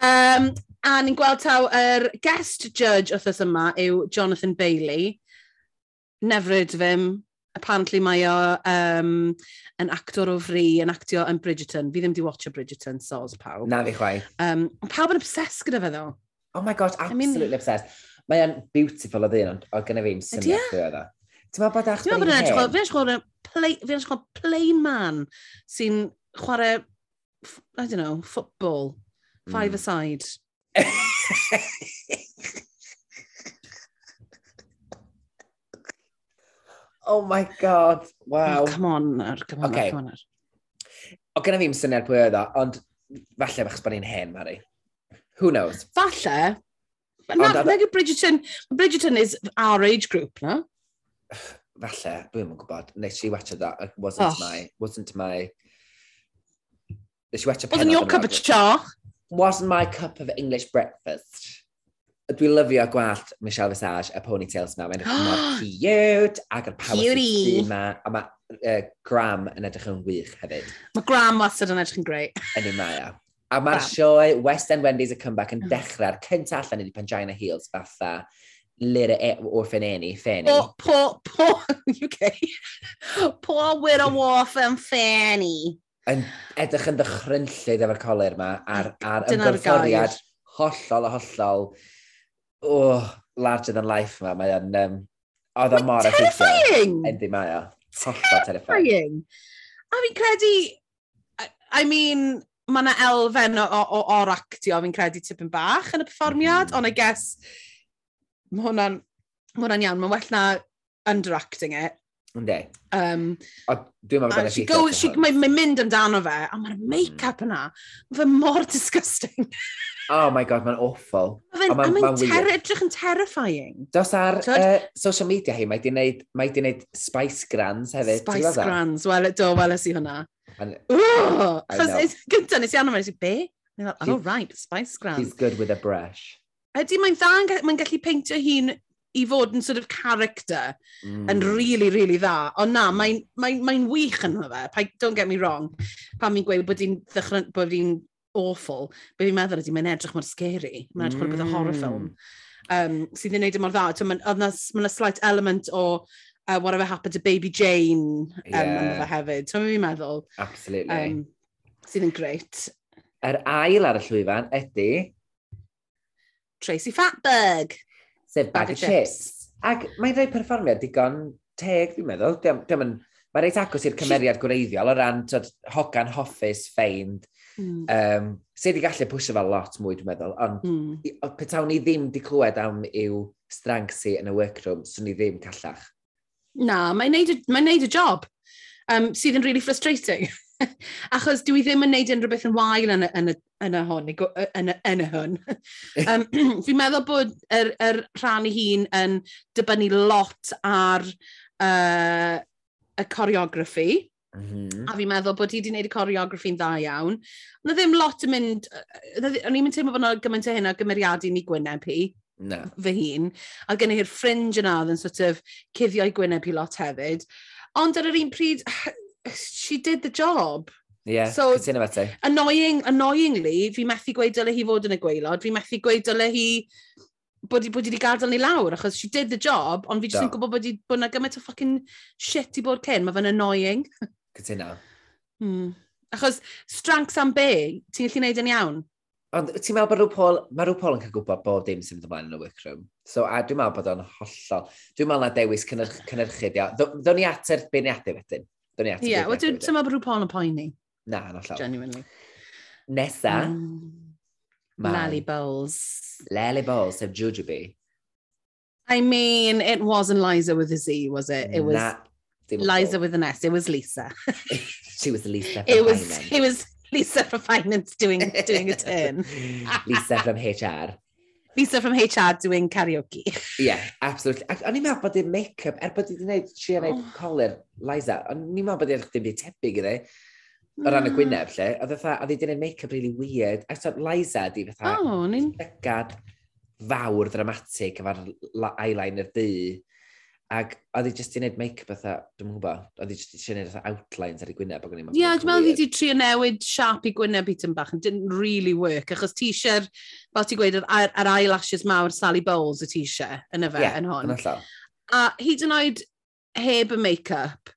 Um, A ni'n gweld taw yr er guest judge wrthos yma yw Jonathan Bailey. Nefryd fym. Apparently mae o um, yn actor o fri, yn actio yn Bridgerton. Fi ddim di watcher Bridgerton, soz pawb. Na fi chwai. Um, pawb yn obsessed gyda fe ddo. Oh my god, absolutely I mean, obsessed. Mae o'n beautiful o ddyn, ond o gyda fi'n syniad e? dwi oedd o. Ti'n meddwl bod e actor i'n e hen? Fi'n siarad plain man sy'n chwarae, I don't know, football, five-a-side. Hmm. Mm oh my god, wow. Oh, come on, ar, come on, okay. come on. Ar. O, gyda fi'n syniad pwy oedd o, ond falle bach bod ni'n hen, Mari. Who knows? Falle. Na, nag yw Bridgerton, Bridgerton is our age group, no? Falle, dwi'n yn gwybod. Nes i watcha that, it wasn't oh. my, wasn't my... Nes i watcha penod. Wasn't your cup of chaw? wasn't my cup of English breakfast. Dwi lyfio gwallt Michelle Visage a ponytails yma. Mae'n edrych mor cute ac yr power yma. A mae uh, Graham yn edrych yn wych hefyd. Mae Graham wastad yn edrych yn greu. Yn i mae o. A mae'r sioe West End Wendy's y comeback yn oh. dechrau'r cyntaf allan ydi Pangina Heels fatha lyr e orffen eni, Fanny. Po, po, po, UK. po wyr o orffen Fanny yn edrych yn ddychrynllydd efo'r coler yma a'r, ar ymgyrfforiad hollol a hollol oh, larger than life yma. Mae o'n... Um, oedd o mor Terrifying! Endi mae o. Hollol terrifying. A fi'n credu... I mean, mae yna elfen o, o, o o'r actio, fi'n credu tipyn bach yn y perfformiad, mm. ond I guess mae hwnna'n ma hwnna iawn, mae'n well na underacting it, Ynddi. Um, o, dwi'n meddwl bod e'n ffeithio. Mae'n mae mynd amdano fe, a mae'r make-up yna, fe mor disgusting. oh my god, mae'n awful. Mae'n ma, ma, ma edrych yn terrifying. Dos ar uh, social media hi, mae di wneud, mae di wneud spice grans hefyd. Spice grans, wel, do, weles i hwnna. Gynta, nes i anna fe, nes i, be? Fel, oh right, spice grans. He's good with a brush. Ydy, mae'n dda, mae'n gallu peintio hi'n i fod yn sort of character mm. yn really, really dda. Ond na, mae'n mae, mae wych yn hwnna fe. Don't get me wrong. Pan mi'n gweud bod hi'n ddechrau, bod hi'n awful, be fi'n meddwl ydy, mae'n edrych mor scary. Mae'n edrych mor mm. beth horror film. Um, sydd yn neud y mor dda. So, Mae'n ma, ma slight element o uh, whatever happened to baby Jane um, yeah. yma hefyd. So, fi'n meddwl. Absolutely. Um, sydd yn great. Yr er ail ar y llwyfan ydy... Tracy Fatberg sef bag bag of chips. Ac mae'n rhoi perfformiad digon teg, dwi'n meddwl. Dwi'n mynd, mae'n reit agos i'r cymeriad gwreiddiol o ran tyd, hogan hoffus, ffeind. Mm. Um, sydd wedi gallu pwysio fel lot mwy, dwi'n meddwl. Ond mm. petawn ni ddim di clywed am i'w strangsi yn y workroom, swn ni ddim callach. Na, mae'n neud, mae neud y job, um, sydd yn really frustrating. Achos dwi ddim yn neud unrhyw beth yn wael yn y, yn y, yn y hwn, yn y, yn y hwn. um, fi'n meddwl bod yr, yr rhan i hun yn dibynnu lot ar uh, y coreograffi. Mm -hmm. A fi'n meddwl bod hi wedi gwneud y coreograffi'n dda iawn. Ond e ddim lot yn mynd... E, o'n i'n mynd teimlo bod yna gymaint o hynna gymeriadu gymeriadau ni gwyneb hi. Na. Fy hun. A gen i'r ffringe yna oedd yn sort of cuddio i gwyneb hi lot hefyd. Ond ar yr un pryd, she did the job. Ie, yeah, so, cytuno beth Annoying, annoyingly, fi methu gweud dyle hi fod yn y gweilod, fi methu gweud dyle hi bod hi wedi gadael ni lawr, achos she did the job, ond fi jyst yn gwybod bod, i, bod yna gymaint o fucking shit i bod cyn, mae fe'n annoying. Cytuno. hmm. Achos strengths am be, ti'n gallu neud yn iawn? Ond ti'n meddwl bod rhyw Paul, mae rhyw Paul yn cael gwybod bob dim sy'n mynd ymlaen yn y workroom. So, a dwi'n meddwl bod o'n hollol, dwi'n meddwl na dewis cynnyrch, cynnyrchu. Ddo'n i ateb beirniadau wedyn. Ddo'n i ateb yeah, beirniadau. Ie, dwi'n meddwl bod rhyw Paul yn poeni. Na, na llaw. Genuinely. Nesa. Mm. Mae... Lally Bowles. Lally Bowles, sef Jujubee. I mean, it wasn't Liza with a Z, was it? It was na, Liza with an S. It was Lisa. she was Lisa. it was. Finance. It was Lisa from finance doing doing a turn. Lisa from HR. Lisa from HR doing karaoke. yeah, absolutely. O'n i'n meddwl bod i'n make-up, er bod i'n gwneud, tri o'n gwneud oh. colir, Liza, o'n i'n meddwl bod i'n ddim byd tebyg iddi o ran y hmm. gwyneb lle, a dda, a ddi dyn make-up really weird. A so, Liza di fatha, oh, nin... llygad fawr dramatic efo'r eyeliner du. Ac oedd hi jyst i wneud make-up fatha, dwi'n gwybod, oedd hi jyst i wneud outlines ar ei gwyneb. Ie, yeah, dwi'n meddwl fi wedi trio newid siap i gwyneb i tyn bach, and didn't really work, achos ti eisiau, fel ti'n gweud, yr, yr eyelashes mawr Sally Bowles y ti eisiau, yn y fe, Ie, yn hon. A hyd yn oed heb y make-up,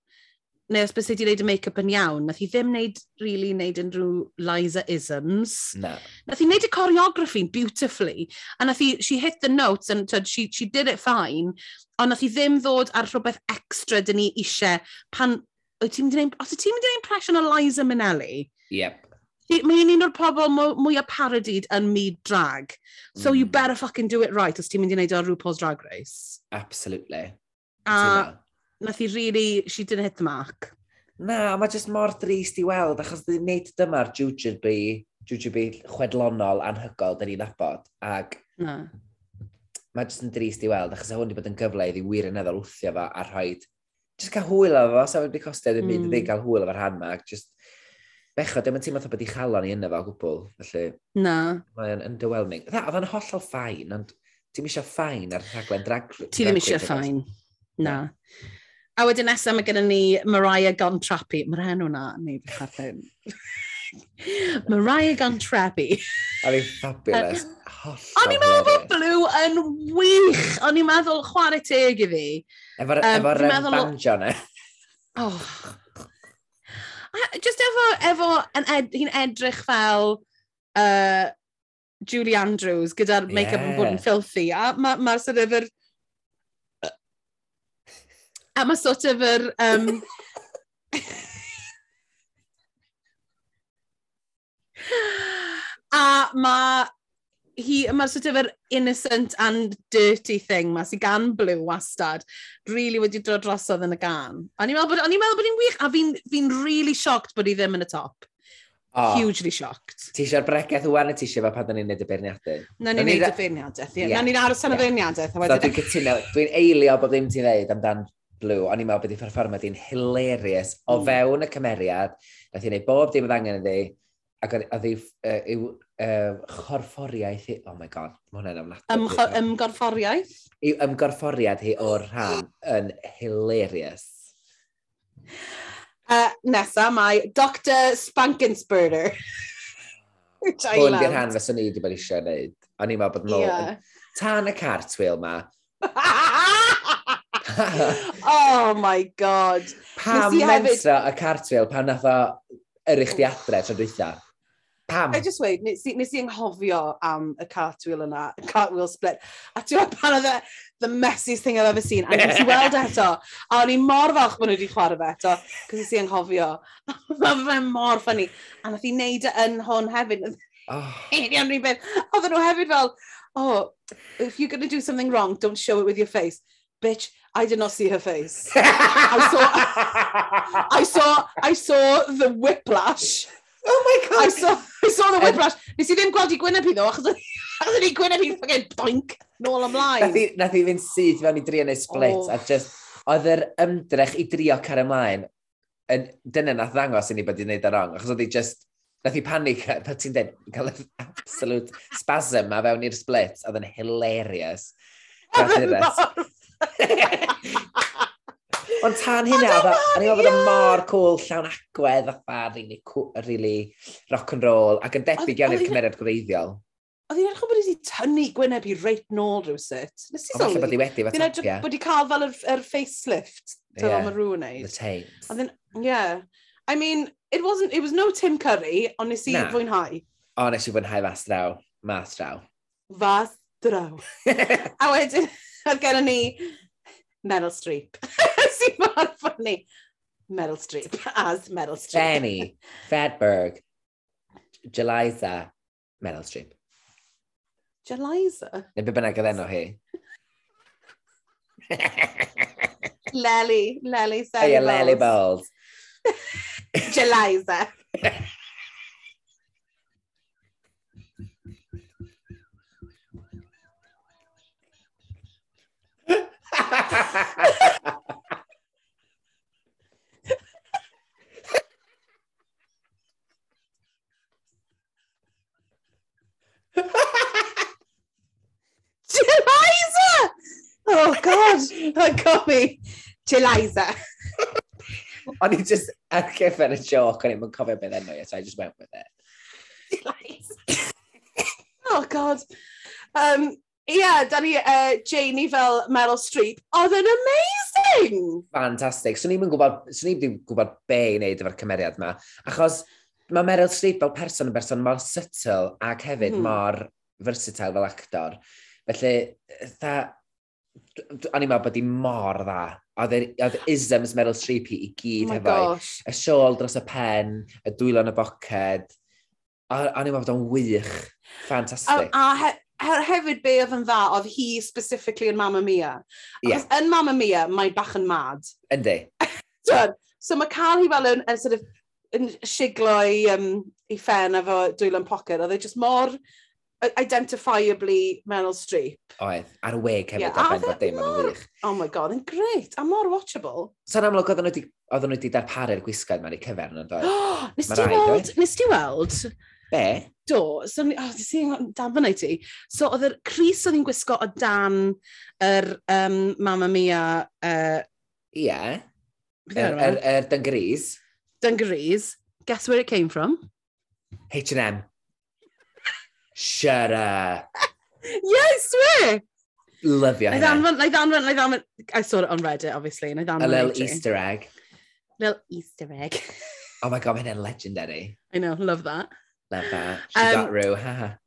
neu os bys wedi gwneud y make-up yn iawn, nath hi ddim wneud, really wneud unrhyw Liza-isms. No. Nath hi wneud y choreography beautifully, a nath hi, she hit the notes, and tyd, she, she did it fine, ond nath hi ddim ddod ar rhywbeth extra dyn ni eisiau pan, wyt ti'n mynd i wneud, os ti'n mynd i wneud impression o Liza Minnelli? Yep. Mae'n un o'r pobl mwyaf parodied yn myd drag. So mm. you better fucking do it right os ti'n mynd i wneud o RuPaul's Drag Race. Absolutely. A, nath hi really, she didn't hit the mark. Na, mae jyst mor drist i weld, achos dyn nid dyma'r jujube, jujube chwedlonol anhygol dyn ni'n abod. ac... Na. mae jyst yn drist i weld, achos hwn wedi bod yn gyfle iddi wir yn eddol wthio fo a rhoi jyst cael hwyl o fo, sef wedi costio ddim byd mm. ddim cael hwyl o fo'r rhan ma, Jyst... Becho, dim yn teimlo bod i chalon i yna fo gwbl, felly... Na. Mae'n underwhelming. Dda, oedd yn hollol ffain, ond ti'n eisiau ffain ar rhaglen drag... Ti ddim eisiau ffain, na. na. A wedyn nesaf mae gennym ni Mariah Gontrapi. Mae'r enw na, ni fi chwerthin. Mariah Gontrapi. O'n i'n fabulous. O'n i'n meddwl bod Blue yn wych. O'n i'n meddwl chwarae teg i fi. Efo'r um, efo meddwl... banjo ne. Oh. A, just efo, efo ed, hi'n edrych fel uh, Julie Andrews gyda'r make-up yn bod yn filthy. A mae'r ma, ma sort of yr... A mae sort of yr... Um, a mae hi, mae sort of yr innocent and dirty thing ma, sy'n gan Blue wastad, really wedi dod drosodd yn y gan. A ni'n meddwl bod ni'n meddwl bod hi'n wych, a fi'n fi really shocked bod hi ddim yn y top. Oh. Hugely shocked. Ti eisiau'r bregeth wwan y ti eisiau fe pan da ni'n neud y beirniadau? Na ni'n neud y beirniadaeth, ie. Na ni'n aros am y beirniadaeth. So dwi'n cytuno, dwi'n eilio bod ddim ti'n neud amdan Blue, o'n i'n meddwl bod i performa di'n hilarious o hmm. fewn y cymeriad, nath i'n neud bob dim oedd angen iddi, ac oedd i'w uh, uh, chorfforiaeth hi, oh my god, mae hwnna'n amnadwy. Ym, ymgorfforiaeth? I'w ymgorfforiad hi o'r rhan yn hilarious. Uh, nesa mae Dr Spankinsperder. Hwn di'r rhan fes o'n i wedi bod eisiau gwneud. O'n i'n meddwl bod mor... yn Tan y cartwheel ma. oh my god. Pam mensra hefyd... a cartwheel pan nath o yr eich di adre tro dwytha? Pam? I just wait, nes, nes i anghofio am y cartwheel yna, y cartwheel split. A ti'n meddwl pan oedd e the messiest thing I've ever seen. A nes i weld eto. A o'n i mor falch bod nhw wedi chwarae fe eto, cos nes i anghofio. Mae fe mor ffynnu. A nath e oh. i wneud yn hwn hefyd. Oh. Union. Oedden nhw hefyd fel, oh, if you're going to do something wrong, don't show it with your face bitch, I did not see her face. I saw, I saw, I saw the whiplash. Oh my god! I saw, I saw the whiplash. Nes i ddim gweld i gwyneb i ddo, achos o'n i gwyneb i ffogin boink, nôl ymlaen. Nath i, nath i fynd syth fewn i drio neu split, oh. a just, oedd yr ymdrech i drio car ymlaen, yn, dyna nath ddangos i ni bod i'n neud ar wrong, achos oedd i just, nath i panic, pa ti'n dweud, cael absolute spasm ma fewn i'r split, oedd yn hilarious. Oedd Ond tan hynna, o'n i'n meddwl bod yn mor cool llawn agwedd fatha really, really rock and roll ac yn debyg iawn i'r cymeriad gwreiddiol. Oedd hi'n edrych bod wedi tynnu gwyneb i reit nôl rhywsut. Nes i sylwi. Oedd wedi fatha. Oedd hi'n bod hi cael fel yr, er facelift. Dyna yeah, mae rhywun wneud. The tapes. Oedd yeah. I mean, it wasn't, it was no Tim Curry, ond nes i fwynhau. O, nes i fwynhau fas draw. Mas draw. Fas A wedyn, oedd gen ni Meryl Streep. Sy'n mor ffynnu. Meryl Streep, as Meryl Streep. Jenny, Fedberg, Jeliza, Meryl Streep. Jeliza? Neu be bynnag oedd enw hi. Lely, Lely, Sally Lely Bowles. Jeliza. Jeliza! Oh, God. Oh, got me. Jeliza. O'n i just ar cyfer y joke, o'n i'n cofio beth enw i, so I just went with it. Jeliza. oh, God. Um, yeah, da ni uh, Janie fel Meryl Streep. Oedd yn amazing! Fantastic. So ni'n gwybod, so ni'n gwybod be i wneud efo'r cymeriad yma. Achos mae Meryl Streep fel person yn berson mor subtle ac hefyd mm. mor versatile fel actor. Felly, tha, o'n i'n meddwl bod hi mor dda. Oedd e, isms Meryl Streep hi i gyd oh hefo. Y siôl dros y pen, y dwylo yn y boced. O'n i'n meddwl bod o'n wych. Fantastic. A, a hefyd be oedd yn dda, oedd hi specifically yn Mamma Mia. Yeah. Yn Mamma Mia, mae bach yn mad. Yndi. so mae cael hi fel yn, yn sort of, yn siglo i, um, i ffen efo dwylo'n pocket, oedd e just mor identifiably Meryl Streep. Oedd, ar y weg hefyd, yeah, ar ben e fod dim yn wych. Oh my god, yn greit, a mor watchable. So yn amlwg, oedden nhw wedi darparu'r gwisgau mae'n ei cyfer yn dod. Nes ti weld, nes ti weld, Be? Do. So, ni- oh, ti'n dan fyna i ti. So, oedd yr Cris oedd hi'n gwisgo o dan yr um, Mamma Mia uh, Ie. Beth Yr yw enw er, er dungarees. dungarees. Guess where it came from? H&M. Shut up. Yes, swear! Lyfio Nai hynna. ddanfon, nai ddanfon, i ddanfon. I saw it on Reddit, obviously. Nai ddanfon. A little Easter egg. Little Easter egg. Oh my god, mae hynna'n legendary. I know, love that. Love that. She um, got Rue. ha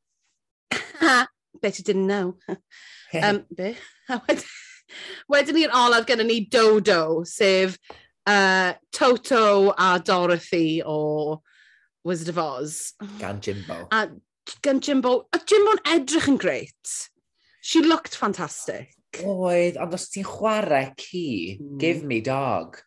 ha. Bet you didn't know. um, be? Wedyn ni'r olaf gyda ni Dodo, sef uh, Toto a Dorothy o Wizard of Oz. Gan Jimbo. A, gan Jimbo. A Jimbo'n edrych yn greit. She looked fantastic. Oedd, ond os ti'n chwarae ci, mm. give me dog.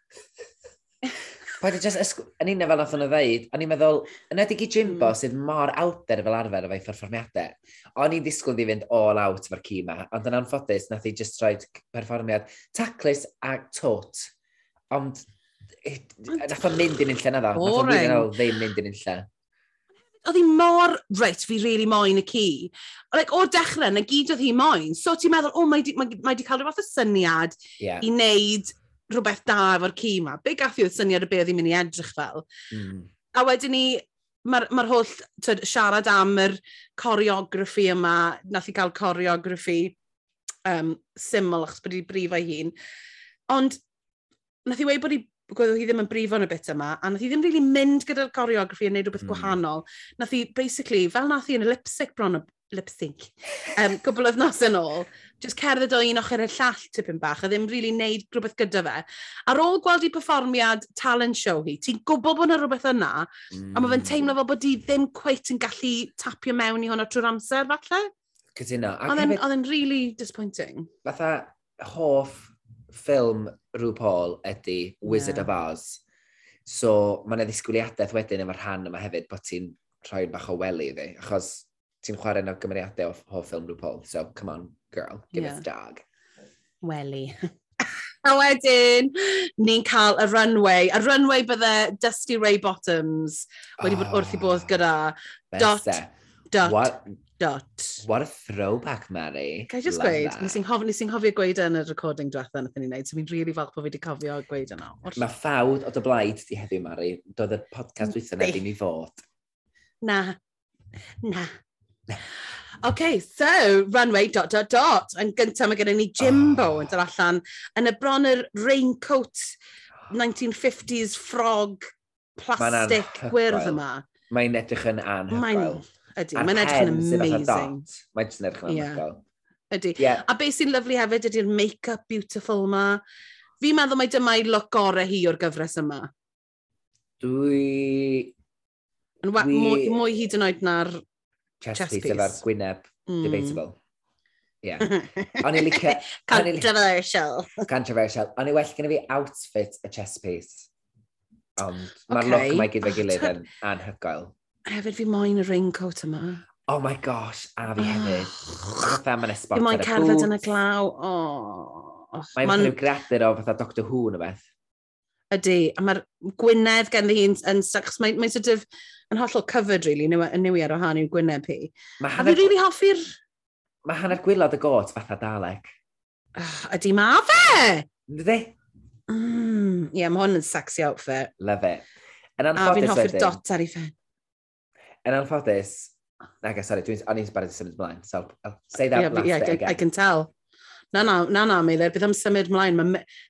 Paid i just ysg... Yn un fel nath o'n ddeud, o'n i'n meddwl, yn edrych i Jimbo mm. sydd mor awder fel arfer efo'i perfformiadau, o'n i'n disgwyl i fynd all out efo'r ci ma, ond yn anffodus, nath i just rhoi perfformiad taclus a tot. Ond, nath o'n mynd i'n illa na ddo. Nath o'n mynd ddim mynd i'n illa. oedd hi mor, reit, fi really moyn y ci. Like, o'r dechrau, na gyd oedd hi moyn. So ti'n meddwl, o, oh, mae di, mae, mae di cael rhywbeth o syniad yeah. i wneud rhywbeth da efo'r ci yma. Be gath i oedd syniad y beth i'n mynd i edrych fel. Mm. A wedyn ni, mae'r ma, r, ma r holl tyd, siarad am yr coreograffi yma, nath i gael coreograffi um, syml, achos bod wedi brif o'i hun. Ond, nath i weid bod hi gwedd hi ddim yn brifo yn y bit yma, a nath hi ddim really mynd gyda'r coreograffi yn neud rhywbeth mm. gwahanol. Nath hi, basically, fel nath hi yn y lipstick bron o lipstick, um, gwbl oedd nos yn ôl, just cerdded o un ochr y llall tipyn bach, a ddim really neud rhywbeth gyda fe. Ar ôl gweld i performiad talent show hi, ti'n gwybod bod yna rhywbeth yna, mm. a mae fe'n teimlo fel bod hi ddim cweit yn gallu tapio mewn i hwnna trwy'r amser, falle? Cytuno. Oedd e'n really disappointing. Fatha hoff ffilm RuPaul ydy Wizard yeah. of Oz. So mae yna ddisgwyliadaeth wedyn efo'r rhan yma hefyd bod ti'n rhoi bach o wely iddi, achos ti'n chwarae yna gymeriadau o, hoff ffilm RuPaul, so come on, girl, give yeah. us dog. Welly. a wedyn, ni'n cael y runway. A runway bydde Dusty Ray Bottoms wedi oh, bod wrth i bodd ah, gyda. Dot, dot, What? dot. What a throwback, Mary. Can i just Love gweud, that. nes i'n hof, nes hofio gweud yn y recording diwethaf nath ni'n neud, so fi'n really falch bod fi wedi cofio gweud yno. Mae ffawd o dy blaid di heddiw, Mary. Doedd y podcast wythnos na ddim i fod. Na. Na. OK, so, runway dot dot dot. Yn gyntaf, mae gennym ni Jimbo ah. oh. yn dod allan yn y bron yr raincoat 1950s frog plastic gwyrdd yma. Mae'n edrych yn anhygoel. Ydy, mae'n edrych yn amazing. Mae'n edrych yn anhygoel. Yeah. Ydy. Yeah. A beth sy'n lyflu hefyd ydy'r make-up beautiful yma. Fi'n meddwl mai dyma i look gorau hi o'r gyfres yma. Dwi... Yn dwi... mwy, mwy hyd yn oed na'r chest, piece efo'r gwyneb mm. debatable. Yeah. O'n i'n licio... Controversial. Controversial. O'n i well gen i fi outfit a chest piece. Ond mae'r okay. look mae gyda'i gilydd yn anhygoel. Hefyd fi moyn y raincoat yma. Oh my gosh, a fi ah. hefyd. Fatha mae'n esbon ar y bwt. Cerdded yn y glaw. Oh. Mae'n ma rhyw gradur o fatha Doctor Who yn y beth. Ydy, a mae'r Gwynedd gen hi'n yn sex, mae'n mae sort of yn hollol covered, really, yn niwi ar wahân i'w Gwynedd hi. Mae. A fi really hoffi'r... Mae hanner gwylod y got fatha Dalek. Ah, uh, ydy ma fe! Ydy? Mm, yeah, mae hwn yn sexy outfit. Love it. Yn anffodus. A fi'n hoffi'r dot ar ei ffen. Yn anffodus... Naga, sorry, dwi'n... O'n i'n sbarod i symud ymlaen, so I'll say that yeah, last yeah, bit I, again. I can tell. Na, na, na, na Meilir, bydd am symud mlaen.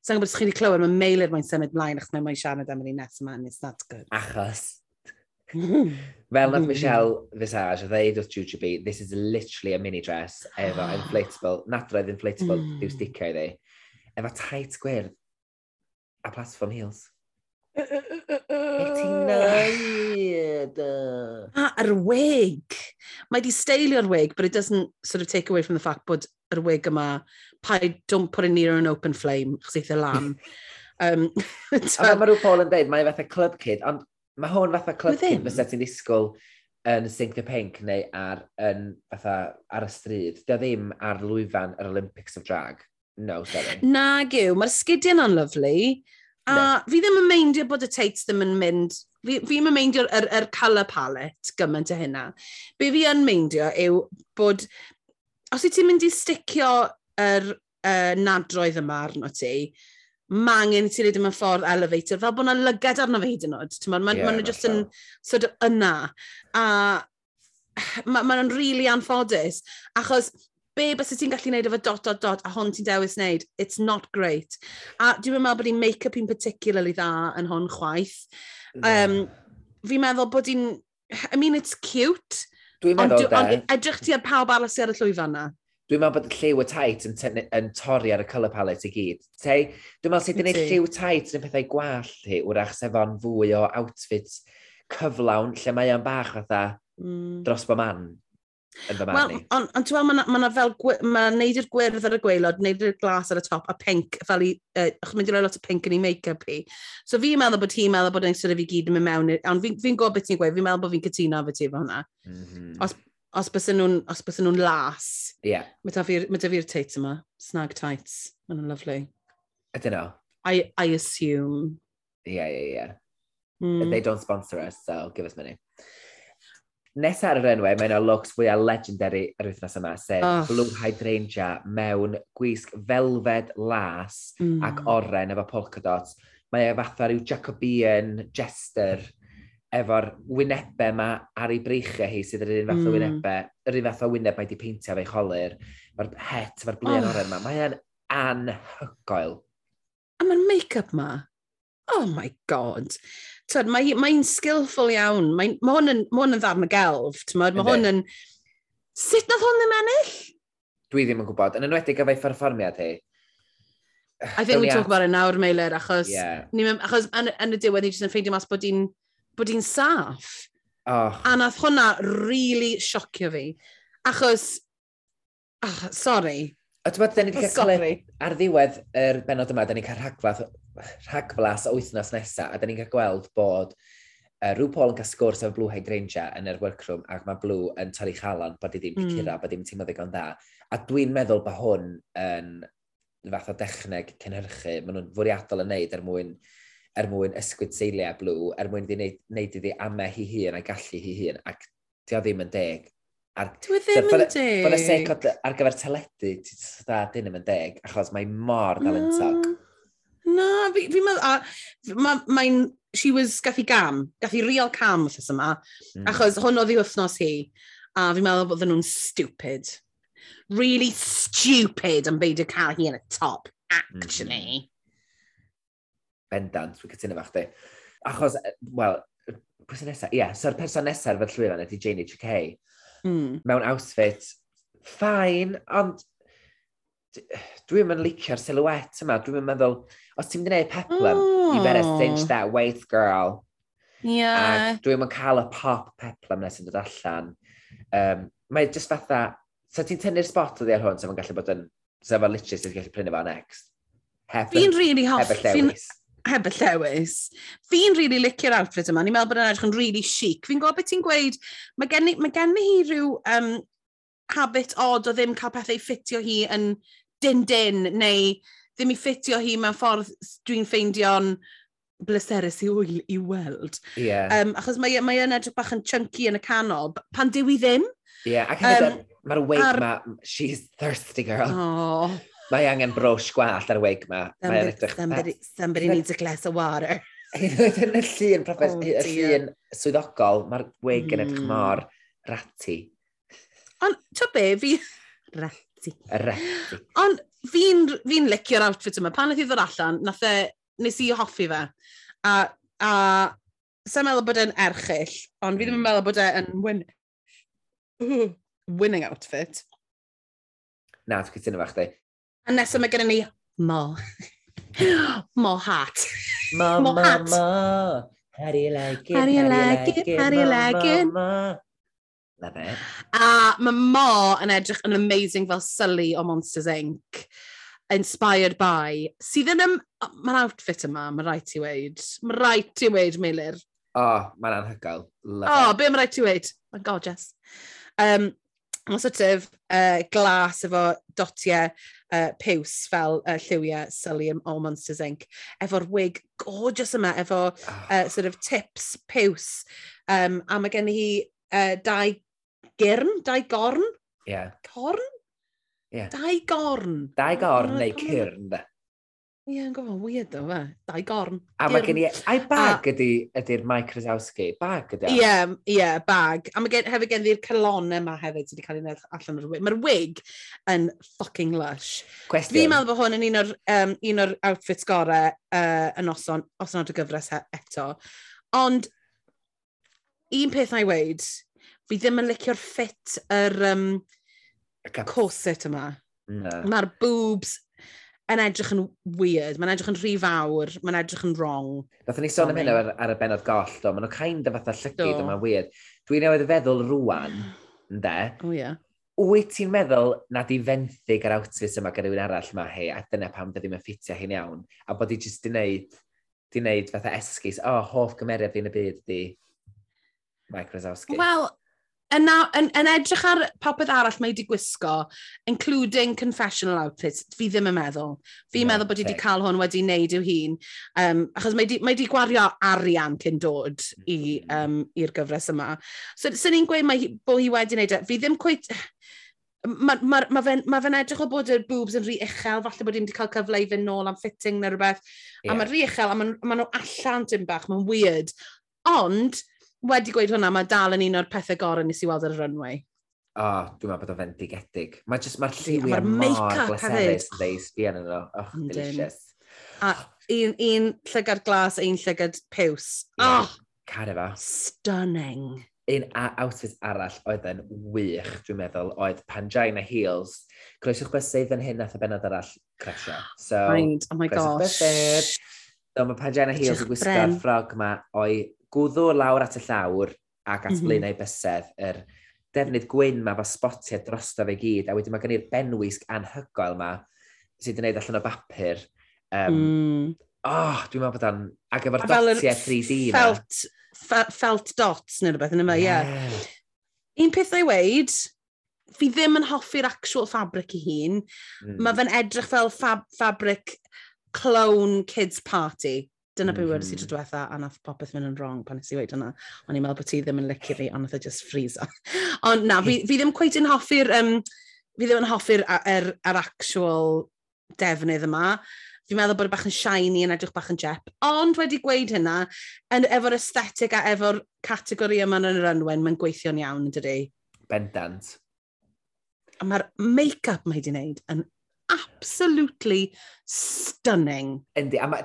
Sa'n gwybod os chi wedi clywed, mae Meilir mae'n symud mlaen, achos mae mae'n siarad am yr un nes yma, and it's not good. Achos. Fel nath Michelle Visage a ddeud wrth Jujubee, this is literally a mini dress efo inflatable, nadroedd inflatable mm. diw sticio iddi. Efo tight gwyrdd a platform heels. Beth ti'n neud? A, yr wig. Mae di steilio'r wig, but it doesn't sort of take away from the fact bod yr wig yma, paid, don't put a near an open flame, chos eitha lam. um, so... Mae rhyw Paul yn dweud, mae fatha club kid, ond mae hwn fatha club Within. kid fysa ti'n disgwyl yn Sink the Pink neu ar, yn, fatha, ar y stryd. Dio ddim ar lwyfan yr Olympics of Drag. No, sorry. Nag yw, mae'r sgidiau na'n lyflu. A no. fi ddim yn meindio bod y Tates ddim yn mynd fi, fi yn meindio'r er, er colour palette gymaint o hynna. Be fi yn meindio yw bod os wyt ti'n mynd i sticio yr uh, nadroedd yma arno ti, mae angen ti reid yma e ffordd elevator, fel bod yna lygad arno fe hyd yn oed. Mae'n ma, yeah, ma nhw just yn sort of yna. A mae ma nhw'n really anffodus, achos be bys ti'n gallu gwneud efo dot, dot, dot, a hon ti'n dewis wneud, it's not great. A dwi'n meddwl bod i'n make-up i'n particularly dda yn hon chwaith. Um, yeah. Fi'n meddwl bod i'n, I mean, it's cute, Dwi'n meddwl, de... Edrych ti ar pawb arall sydd ar y llwyfan na? Dwi'n meddwl bod y lliw y tait yn, yn torri ar y colour palette i gyd. Te, dwi'n meddwl sydd wedi gwneud lliw tait yn pethau gwall hi, wrach sef o'n fwy o outfit cyflawn, lle mae o'n bach fatha mm. dros bo man yn fy marn i. Wel, ond on, ti'n meddwl, mae yna ma fel, mae neud i'r gwyrdd ar y gweilod, neud i'r glas ar y top, a pink, fel i, uh, achos i roi lot o pink yn ei make-up i. So fi'n meddwl bod hi'n meddwl bod e'n sort of i gyd yn mynd mewn, ond fi'n fi gwybod beth ti'n gweud, fi'n meddwl bod fi'n cytuno efo ti efo hwnna. Mm -hmm. Os, os bys nhw'n os bys nhw'n las. Ie. Yeah. Mae da fi'r tights yma, snag tights. mae'n nhw'n lovely. I don't know. I, I assume. Yeah, yeah, yeah. Mm. They don't sponsor us, so give us money nes ar yr enwau, mae yna looks fwyaf legendary yr wythnos yma, sef oh. Blue Hydrangea mewn gwisg felfed las mm. ac oren efo polka dots. Mae e fatha rhyw Jacobean jester efo'r wynebau yma ar ei breichiau hi sydd yr un fath mm. o wynebau, yr un fath o wyneb mae wedi peintio fe'i cholir, mae'r het, mae'r blian oh. oren yma. Mae e'n anhygoel. A mae'r make-up ma, oh my god. Tyd, mae mae'n skillful iawn. Mae, mae hwn yn, ma hwn yn ddarn y gelf. Mae hwn yn... Sut nath hwn ddim ennill? Dwi ddim yn gwybod. Yn enwedig efo'i perfformiad hi. I think we talk about it nawr, Meilir, achos, yeah. ni, achos yn, yn y diwedd ni jyst yn ffeindio mas bod hi'n bod hi'n saff. Oh. A nath hwnna really siocio fi. Achos, ah, oh, sorry. O, ti'n bod, da ni wedi cael clip ar ddiwedd yr benod yma, da ni cael rhagfath rhagflas o wythnos nesaf, a da ni'n cael gweld bod uh, rhyw Paul yn cael sgwrs efo Blue Hydrangea yn yr workroom ac mae Blue yn torri chalan bod i ddim mm. cyrra, bod i ddim teimlo ddigon dda. A dwi'n meddwl bod hwn yn fath o dechneg cynhyrchu, maen nhw'n fwriadol yn neud er mwyn, er mwyn ysgwyd seiliau Blue, er mwyn iddi neud, neud iddi ame hi hun a gallu hi hun, ac dio ddim yn deg. Ar, Dwi e ddim yn deg. Fod y sec ar gyfer teledu, ti'n dda, dyn yn deg, achos mae mor dalentog. Mm Na, fi, fi meddwl, mae'n, ma she was, gath i gam, gath i real cam wrthos yma, mm. achos hwn oedd i wythnos hi, a fi'n meddwl bod nhw'n stupid. Really stupid yn beidio cael hi yn y top, actually. Mm. Bendant, fi'n cytuno fach di. Achos, e, wel, pwysa nesaf, ie, yeah, so'r person nesaf fel llwyfan ydy Jane H.K. Mm. Mewn outfit, fine, ond dwi'n mynd licio'r silhouette yma, dwi'n meddwl, os ti'n mynd i wneud peplum, oh. you better cinch oh. that waist, girl. Yeah. A dwi'n mynd cael y pop peplum nes yn dod allan. Um, mae jyst fatha, so ti'n tynnu'r spot o ddi ar hwn, sef yn gallu bod yn, sef yn literally sy'n gallu prynu fo next. Fi'n really hoff, fi'n heb y llewis. Fi'n really licio'r outfit yma. Ni'n meddwl bod yn edrych yn really chic. Fi'n gwybod beth ti'n gweud, mae gen, mae gen i hi rhyw um, habit odd o ddim cael pethau ffitio hi yn din-din neu ddim i ffitio hi mewn ffordd dwi'n ffeindio'n bleserus i, wyl, i weld. Yeah. Um, achos mae, e, mae yn edrych bach yn chunky yn y canol, pan dyw i ddim. Ie, yeah, ac hefyd um, mae'r wig ar... ma, she's thirsty girl. Oh. Mae angen brosh gwallt ar y wig ma. Somebody, edrych, somebody, somebody needs a glass of water. Hyd yn y llun, profes, oh, y llun swyddogol, mae'r wig yn edrych hmm. mor ratty. Ond, to be, fi... Ratty. Reti. Reti. Ond fi'n fi licio'r outfit yma. Pan oedd i ddod allan, nath e, nes i hoffi fe. A, a sa'n meddwl bod e'n erchill, ond fi ddim yn meddwl bod e'n win... Winning outfit. Na, dwi'n cytuno fach di. A nesaf mae gennym ni mo. mo hat. Mo, mo, mo. How do you like it? How do you like it? How do you like it? Love it. A mae Mo yn edrych yn amazing fel Sully o Monsters Inc. Inspired by. Sydd yn... Am... Mae'r outfit yma, mae rhaid i weid. Mae rhaid i weid, Meilir. O, oh, mae'n anhygoel. Love oh, it. be mae rhaid i weid? Mae'n gorgeous. Um, Mae'n sort of uh, glas efo dotiau uh, piws fel uh, lliwiau Sully o Monsters Inc. Efo'r wig gorgeous yma, efo oh. uh, sort of tips piws. Um, a mae gen i hi uh, dau gyrn, dau gorn? Ie. Yeah. Corn? Ie. Yeah. Dau gorn. Dau oh, gorn oh, neu cyrn, da. Ie, yeah, yn gofod, weird o fe. Dau gorn. A mae gen i... E- ai bag ydy'r ydy, ydy Mike Krasowski? Bag ydy? Ie, yeah, yeah, bag. A mae gen, hefyd gen i'r calon yma hefyd sydd wedi cael ei wneud allan o'r wig. Mae'r wig yn fucking lush. Cwestiwn. Fi'n meddwl bod hwn yn un o'r, um, un o'r outfits gorau uh, yn oson, oson o'r gyfres eto. Ond, un peth na'i weid, fi ddim yn licio'r ffit yr um, corset yma. No. Mae'r boobs yn edrych yn weird, mae'n edrych yn rhy fawr, mae'n edrych yn wrong. Nath ni sôn am hynny ar, ar y benod goll, do, maen nhw'n kind of fatha llygyd, do. mae'n weird. Dwi'n newid y feddwl rwan, ynddo? O, ie. Wyt ti'n meddwl na di fenthyg ar outfit yma gyda rhywun arall yma hi, a dyna pam dy ddim yn ffitio hi'n iawn, a bod i jyst di wneud, di wneud fatha esgus, o, oh, hoff gymeriad fi'n y byd di Mike Rosowski. Wel, yn, yn, yn edrych ar popeth arall mae wedi gwisgo, including confessional outfits, fi ddim yn meddwl. Fi'n yeah, meddwl bod i wedi cael hwn wedi wneud i'w hun, um, achos mae wedi gwario arian cyn dod mm. i'r um, i gyfres yma. So, sy'n ni'n gweud mae, bod hi wedi wneud e, fi ddim cweit... Mae ma, ma fe'n ma fe edrych o bod y boobs yn rhy uchel, falle bod i'n wedi cael cyfle i fynd nôl am fitting neu rhywbeth, yeah. a mae'n rhy uchel, a maen ma nhw allan tym bach, mae'n weird. Ond, wedi gweud hwnna, mae dal yn un o'r pethau gorau nes i weld ar y runway. O, oh, dwi'n meddwl bod o'n fendigedig. Mae'r just, mae'r lliwi yeah, ma mor bleserus, yn ddeis fi yn yno. Oh, delicious. A un, un llygad glas, un llygad piws. Yeah, oh, Cara Stunning. Un a outfit arall oedd yn wych, dwi'n meddwl, oedd Pangina Heels. Croeswch bysydd yn hyn nath y benod arall cresio. So, Mind, oh my gosh. Bysydd. So mae Pangina Heels yn gwisgo'r ffrog ma o'i gwddw lawr at y llawr ac at mhm. blaenau mm -hmm. bysedd, yr defnydd gwyn mae fel spotiau drosto fe gyd, a wedyn mae gen i'r benwisg anhygoel yma sydd wneud allan o bapur. Um, mm. Oh, dwi'n meddwl bod o'n... Ac efo'r dotiau 3D yma. Felt, fe, felt dots neu rhywbeth yn yma, ie. Yeah. Un peth ei weid, fi ddim yn hoffi'r actual fabric i hun. Mm. Mae fe'n edrych fel fab fabric clone kids party. Dyna mm -hmm. be wedi i mm-hmm. diwetha, a nath popeth mynd yn wrong pan nes i weid hwnna. O'n i'n meddwl bod ti ddim yn licio fi, ond nath e just ffriso. ond na, fi, fi ddim cweith yn hoffi'r... Um, fi ddim yn hoffi'r er, er actual defnydd yma fi'n meddwl bod e bach yn shiny yn edrych bach yn jep. Ond wedi gweud hynna, yn, efo'r aesthetic a efo'r categori yma yn yr ynwen, mae'n gweithio'n iawn yn dydy. Bendant. A mae'r make-up mae wedi wneud yn absolutely stunning. Yndi, a mae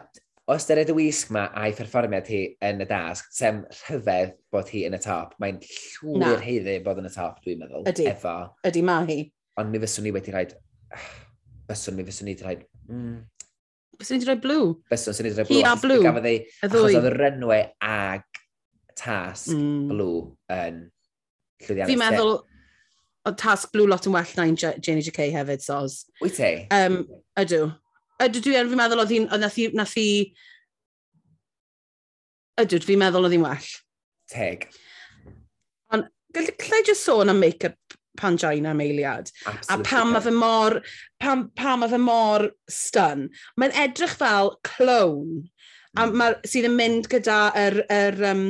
O ystyried y wisg ma a'i pherfformiad hi yn y dasg, sem rhyfedd bod hi yn y top. Mae'n llwyr heiddi bod yn y top, dwi'n meddwl. Ydy. Efo. Ydy, ma hi. Ond mi fyswn ni wedi rhaid... Byswn mi fyswn ni wedi rhaid... Mm. Byswn i wedi rhaid blw. Hmm. Byswn i wedi rhaid blw. Hi a blue. Gafodd ei... Y ddwy. Achos oedd y runway ag tasg mm. blw yn llwyddiannus. Fi'n meddwl oedd tasg blue lot yn well na Janie JK hefyd, Soz. Wyt ti? Um, ydw. Ydw dwi yn, fi'n meddwl oedd hi'n, nath hi, nath hi, ydw fi'n meddwl oedd hi'n well. Teg. Ond, gallai jyst sôn am make-up pangina am eiliad. Absolutely. A pam mae fe mor, pam, pam mae fe mor stun. Mae'n edrych fel clone a hmm. ma, sydd yn mynd gyda yr, yr um,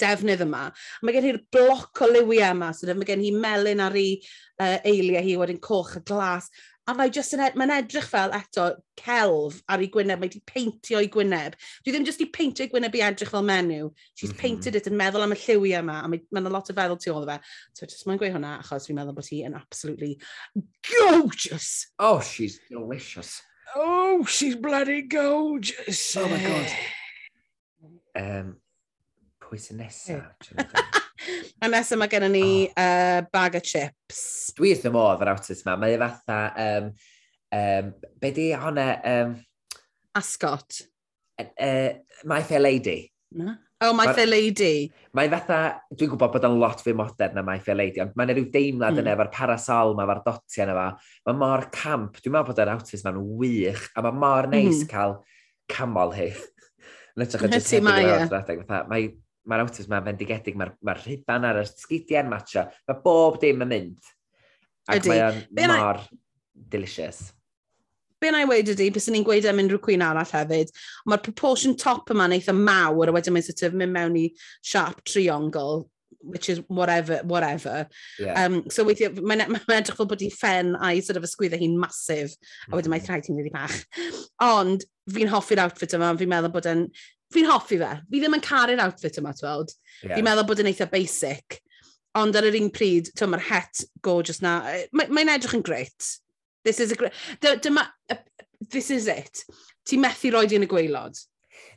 defnydd yma. Mae gen i'r bloc o liwiau yma, so mae gen hi melyn ar ei uh, eiliau hi wedyn coch a glas a mae just yn ed, mae'n edrych fel eto celf ar ei gwyneb, mae wedi peintio ei gwyneb. Dwi ddim just i peintio ei gwyneb i edrych fel menyw. She's mm -hmm. painted it yn meddwl am y lliwiau yma, a mae'n ma lot o feddwl tu ôl fe. So just mae'n gweud hwnna, achos fi'n meddwl bod hi yn absolutely gorgeous. Oh, she's delicious. Oh, she's bloody gorgeous. Oh my god. Um, pwy sy'n nesaf? a nesaf mae gennym ni oh. uh, bag o chips. Dwi wrth y modd yr awtis yma. Mae e fatha, um, um, be di hwnna... Um, Ascot. Uh, my Fair Lady. Na? Oh, My Fair Lady. Mae fatha, dwi'n gwybod bod o'n lot fwy modern na My Fair Lady, ond mae'n rhyw deimlad mm. yna e, efo'r parasol ma, efo'r dotiau yna fa. Mae mor camp, dwi'n meddwl bod yr outfits ma'n wych, a mae mor neis mm. cael camol hi. Yn ytrach o just hefyd o'r adeg, mae mae'r awtis ma'n fendigedig, mae'r ma, rhiban ar y sgidiau'n matcha, mae bob dim yn mynd. Ac ydy. mae o'n mor I... delicious. Be na i wedi ydy, bys ni'n gweud e am unrhyw cwyn arall hefyd, mae'r proportion top yma'n eitha mawr, a wedyn mae'n sort of mynd mewn i sharp triangle, which is whatever, whatever. Yeah. Um, so weithio, mae'n ma, edrych fel bod i ffen a'i sort of ysgwyddo hi'n masif, a wedyn mae'n mm. rhaid hi'n rili bach. Ond fi'n hoffi'r outfit yma, fi'n meddwl bod e'n fi'n hoffi fe. Fi ddim yn caru'r outfit yma, tweld. Yeah. Fi'n meddwl bod yn eitha basic. Ond ar yr un pryd, twyd, mae'r het gorgeous na. Mae'n mae edrych yn greit. This is a great... Dyma... This is it. Ti methu roed i'n y gweilod.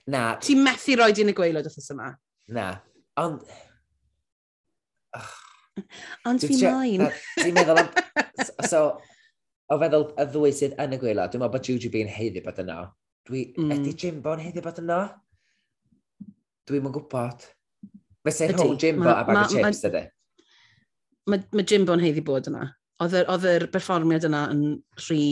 Na. Ti methu roed i'n y gweilod wrthos yma. Na. Ond... Ond fi moyn. Ti'n meddwl... am... So, o feddwl y ddwy sydd yn y gweilod, dwi'n meddwl bod Juju Bean heiddi bod yno. Dwi... Mm. Ydy Jimbo'n heiddi bod yno? dwi'n yn gwybod. Mae se hwn Jimbo a bag o chips ydy. Mae ma Jimbo'n heiddi bod yna. Oedd yr berfformiad yna yn rhy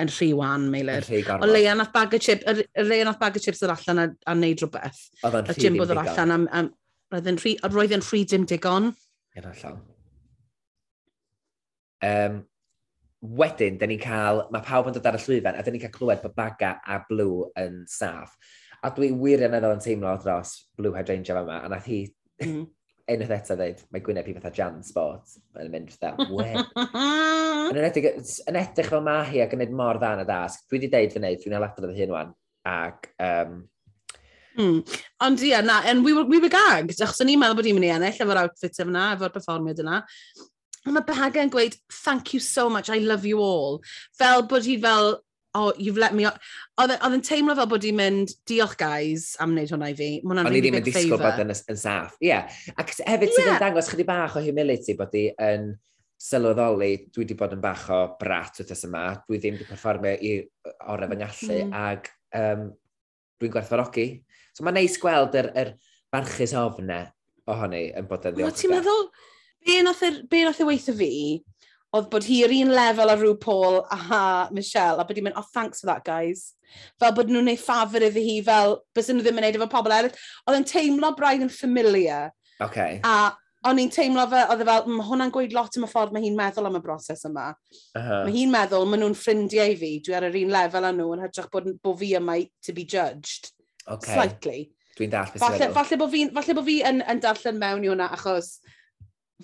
yn rhy wan, Meilir. O leia nath bag o chips, y leia nath bag o chips yr allan a, a neud rhywbeth. Oedd yn rhy Jimbo ddim allan am, am, roedd yn rhy, roedd yn rhy dim digon. Yn allan. Um, wedyn, da ni'n cael, mae pawb yn dod ar y llwyfan, a da ni'n cael clywed bod Baga a blw yn saff. A dwi wir yn teimlo dros Blue Hydrangea yma, a nath hi mm-hmm. mm. unwaith eto dweud, mae gwyneb i fatha Jan Sport, yn mynd fatha, we. yn, edrych, yn edrych fel mae hi a gwneud mor dda yn y dasg, dwi wedi deud fy wneud, dwi'n aladrodd fy hun wan, ac um, Mm. Ond ia, yeah, na, and we were, we were gagged, achos o'n i'n meddwl bod i'n mynd i ennill efo'r outfit yna, efo'r performiad yna. Ond mae Baga yn gweud, thank you so much, I love you all. Fel bod hi fel, oh, you've let me... Oedd e, yn teimlo fel bod i'n mynd, diolch guys am wneud hwnna i fi. Mae hwnna'n really big favour. O'n i ddim yn disgwyl bod yn, yn saff. Ie. Yeah. Ac hefyd yeah. sydd yn dangos chydig bach o humility bod i yn sylweddoli, dwi wedi bod yn bach o brat wythnos yma, dwi ddim wedi perfformio i orau fy ngallu, mm. Mm-hmm. ac um, dwi'n gwerthfarogi. So mae'n neis gweld yr, yr barchus ofne ohoni yn bod yn ddiolch. Ti'n meddwl, be nath y e weithio fi, oedd bod hi yr un lefel a rhyw Paul a Michelle, a bod hi'n mynd, oh, thanks for that, guys. Fel bod nhw'n neud ffafr iddi hi, fel bys nhw ddim yn neud efo pobl eraill. Oedd yn teimlo braidd yn familiar. Okay. A o'n i'n teimlo fe, oedd e fel, mae hwnna'n gweud lot am y ffordd mae hi'n meddwl am y broses yma. Uh -huh. Mae hi'n meddwl, mae nhw'n ffrindiau i fi, dwi ar yr un lefel â nhw, yn hytrach bod, bod fi yma to be judged. Okay. Slightly. Dwi'n dall beth falle, falle bod fi, falle bo fi yn, yn darllen mewn i hwnna, achos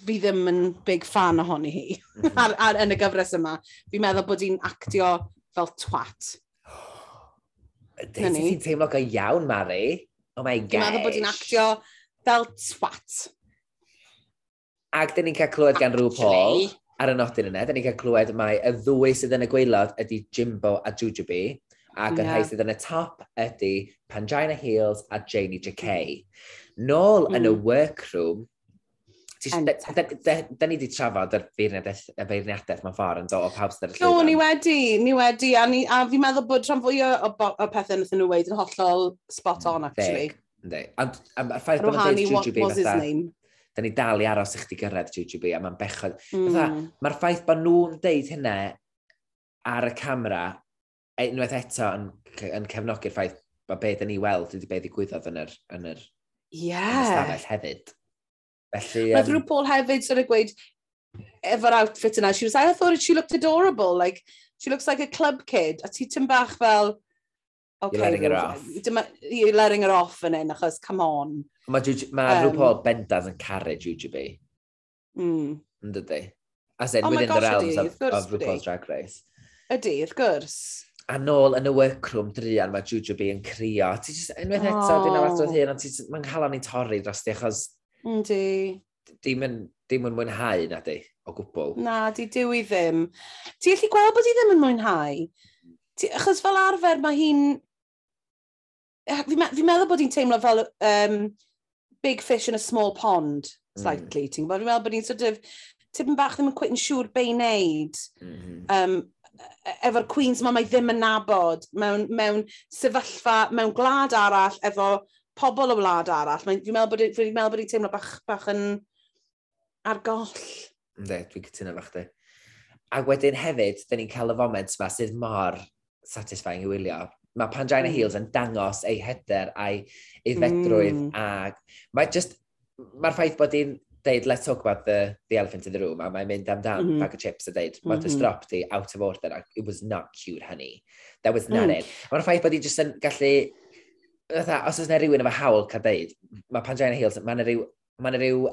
fi ddim yn big fan ohoni hi mm -hmm. ar, ar, yn y gyfres yma. Fi'n meddwl bod hi'n actio fel twat. Dwi'n ti'n teimlo go iawn, Mari. Oh my gosh. Fi'n meddwl bod hi'n actio fel twat. Ac dyn ni'n cael clywed gan rhyw Paul ar y nodyn yna, dyn ni'n cael clywed mai y ddwy sydd yn y gweilod ydy Jimbo a Jujubee, ac yeah. yr rhai sydd yn y top ydy Pangina Heels a Janie JK. Mm-hmm. Nôl mm. yn y mm. workroom, Da ni wedi trafod yr feirniadaeth mewn ffordd yn dod o pawb sydd ar y llwyfan. No, ni wedi, ni wedi. A, ni, a fi'n meddwl bod rhan fwy o, o, o pethau nath nhw wedi yn hollol spot on, actually. Ynddi. Ond a'r ffaith bod yn dweud Juju fatha... Da ni dal i aros i chdi gyrraedd Juju a mae'n bechod. Mm. Mae'r ffaith bod nhw'n deud hynna ar y camera, e, unwaith eto yn, yn cefnogi'r ffaith bod beth yn ei weld ydy beth i ddigwyddodd yn yr, yn yr, yeah. yn yr hefyd. Felly, Roedd um, rhyw Paul hefyd sort of gweud, efo'r outfit yna, she was like, I thought she looked adorable, like, she looks like a club kid. A ti tyn bach fel, okay, you're letting her off. You're letting her off yn un, achos, come on. Mae ma um, rhyw Paul bendant yn caru UGB. Mm. Yn dydy. As in, oh within gosh, the realms of, of RuPaul's Drag Race. Ydy, wrth gwrs a nôl yn y workroom drian mae Juju B yn crio. Ti just, unwaith eto, oh. dwi'n awat oedd hyn, ond mae'n cael ni torri dros di achos Yndi. Dim yn, dim yn mwynhau na di, o gwbl. Na, di dwi ddim. Ti gallu gweld bod i ddim yn mwynhau? Ti, achos fel arfer mae hi'n... Fi'n me, fi meddwl bod hi'n teimlo fel um, big fish in a small pond, mm. slightly. Mm. Ti'n? Fi'n meddwl bod hi'n sort of... Tipyn bach ddim yn cwit yn siŵr be i wneud. Mm -hmm. um, efo'r Queens mae mae ddim yn nabod mewn, mewn sefyllfa, mewn gwlad arall efo pobl o wlad arall, mae'n fi'n meddwl bod fi'n meddwl bod fi'n teimlo bach, bach yn argoll. goll. Dwi'n cytuno fach di. A wedyn hefyd, dyn ni'n cael y foment yma sydd mor satisfying i wylio. Mae Pangina mm. Heels yn dangos ei hyder a'i eiddfedrwydd mm. ac mae just, mae'r ffaith bod hi'n deud, let's talk about the, the elephant in the room, a mae'n mynd amdan mm -hmm. bag of chips a deud, mae dy strop di out of order, it was not cute, honey. That was not mm. it. Mae'r ffaith bod hi just yn gallu fatha, os oes yna rhywun efo hawl cael deud, mae Pangina Hills, mae yna rhyw, ma rhyw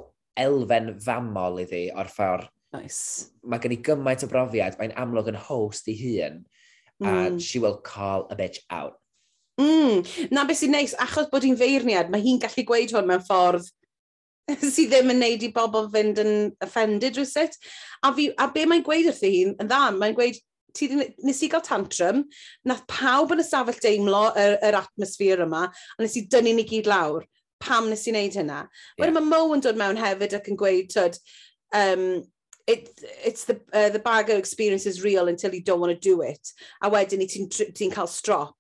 elfen famol iddi o'r ffordd. Nice. Mae gen i gymaint o brofiad, mae'n amlwg yn host i hun, mm. a she will call a bitch out. Mm. Na beth sy'n neis, achos bod hi'n feirniad, mae hi'n gallu gweud hwn mewn ffordd sydd ddim yn neud i bobl fynd yn offended rwy'n. A, fi, a be mae'n gweud wrthi hi'n yn dda, mae'n gweud, ti di, nes i gael tantrum, nath pawb yn y safell deimlo yr, yr atmosffer yma, a nes i dynnu ni gyd lawr. Pam nes i wneud hynna? Yeah. Wedyn mae Mo yn dod mewn hefyd ac yn gweud, tyd, um, it, it's the, uh, the bagger experience is real until you don't want to do it. A wedyn i ti'n ti, cael strop.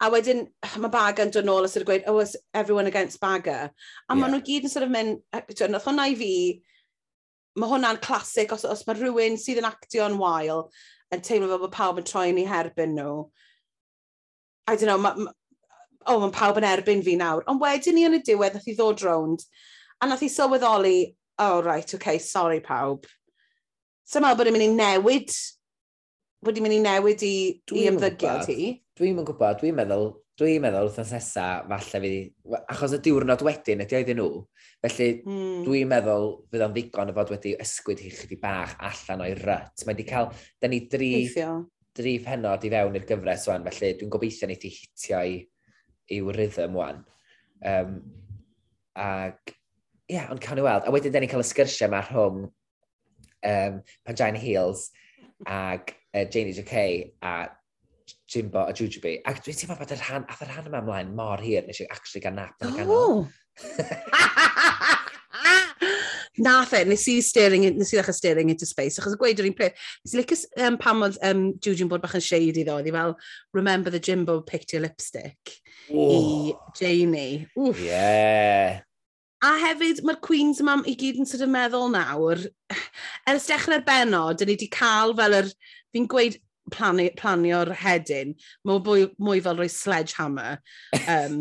A wedyn, mae Bagger yn dod nôl a sort of gweud, oh, is everyone against Bagger? A yeah. maen nhw gyd yn sort of mynd, nath hwnna i fi, mae hwnna'n clasic os, os mae rhywun sydd yn actio'n wael yn teimlo fel bod pawb yn troi'n ei herbyn nhw. I don't know, ma, ma, oh, mae pawb yn erbyn fi nawr. Ond wedyn ni yn y diwedd, nath i ddod rownd, a nath i sylweddoli, oh, right, okay, sorry pawb. So meddwl bod i'n mynd i newid, bod i'n mynd i newid i, i ymddygiad hi. Dwi'n yn gwybod, dwi'n meddwl, Dwi'n meddwl wrthnos nesa, falle fi... Achos y diwrnod wedyn ydy oedden nhw, felly mm. dwi'n meddwl fydd o'n ddigon o fod wedi ysgwyd hi chdi bach allan o'i ryt. Mae wedi cael... Da ni dri, Eithio. dri penod i fewn i'r gyfres wan, felly dwi'n gobeithio ni ti hitio i, i'w rhythm wan. Um, ac, ie, yeah, ond cawn ni weld. A wedyn da ni cael y sgyrsiau yma rhwng um, Pangina Heels ag uh, Janie J.K. a Jimbo a Jujube. Ac dwi'n teimlo bod y rhan, ath y rhan yma ymlaen mor hir, nes i actually gan nap yn y ganol. Na fe, nes i, staring, nes i ddechrau staring into space, achos y gweud yr un peth. Nes i licus um, pam oedd um, Juju'n bod bach yn shade i ddo, oedd i fel, remember the Jimbo picked your lipstick Ooh. i Janie. Wff. Yeah. A hefyd, mae'r Queen's mam i gyd yn sort of meddwl nawr, ers dechrau'r benod, dyn ni wedi cael fel yr, fi'n gweud, planu, planio'r hedyn, mae mwy, mwy fel rhoi sledgehammer um,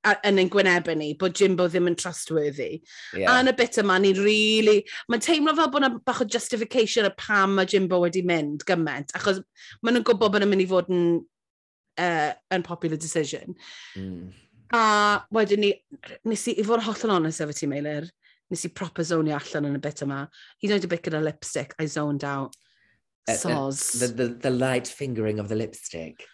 yn ein gwynebu ni, bod Jimbo ddim yn trustworthy. Yeah. A yn y bit yma, ni'n really... Mae'n teimlo fel bod yna bach o justification y pam mae Jimbo wedi mynd gymaint, achos maen nhw'n gwybod bod nhw'n mynd i fod yn uh, unpopular decision. Mm. A wedyn ni, nes i, i fod hollol honest efo ti, Meilir, nes i proper zonio allan yn y bit yma. Hyd yn oed y bit gyda lipstick, I zoned out. Soz. The, the, the light fingering of the lipstick.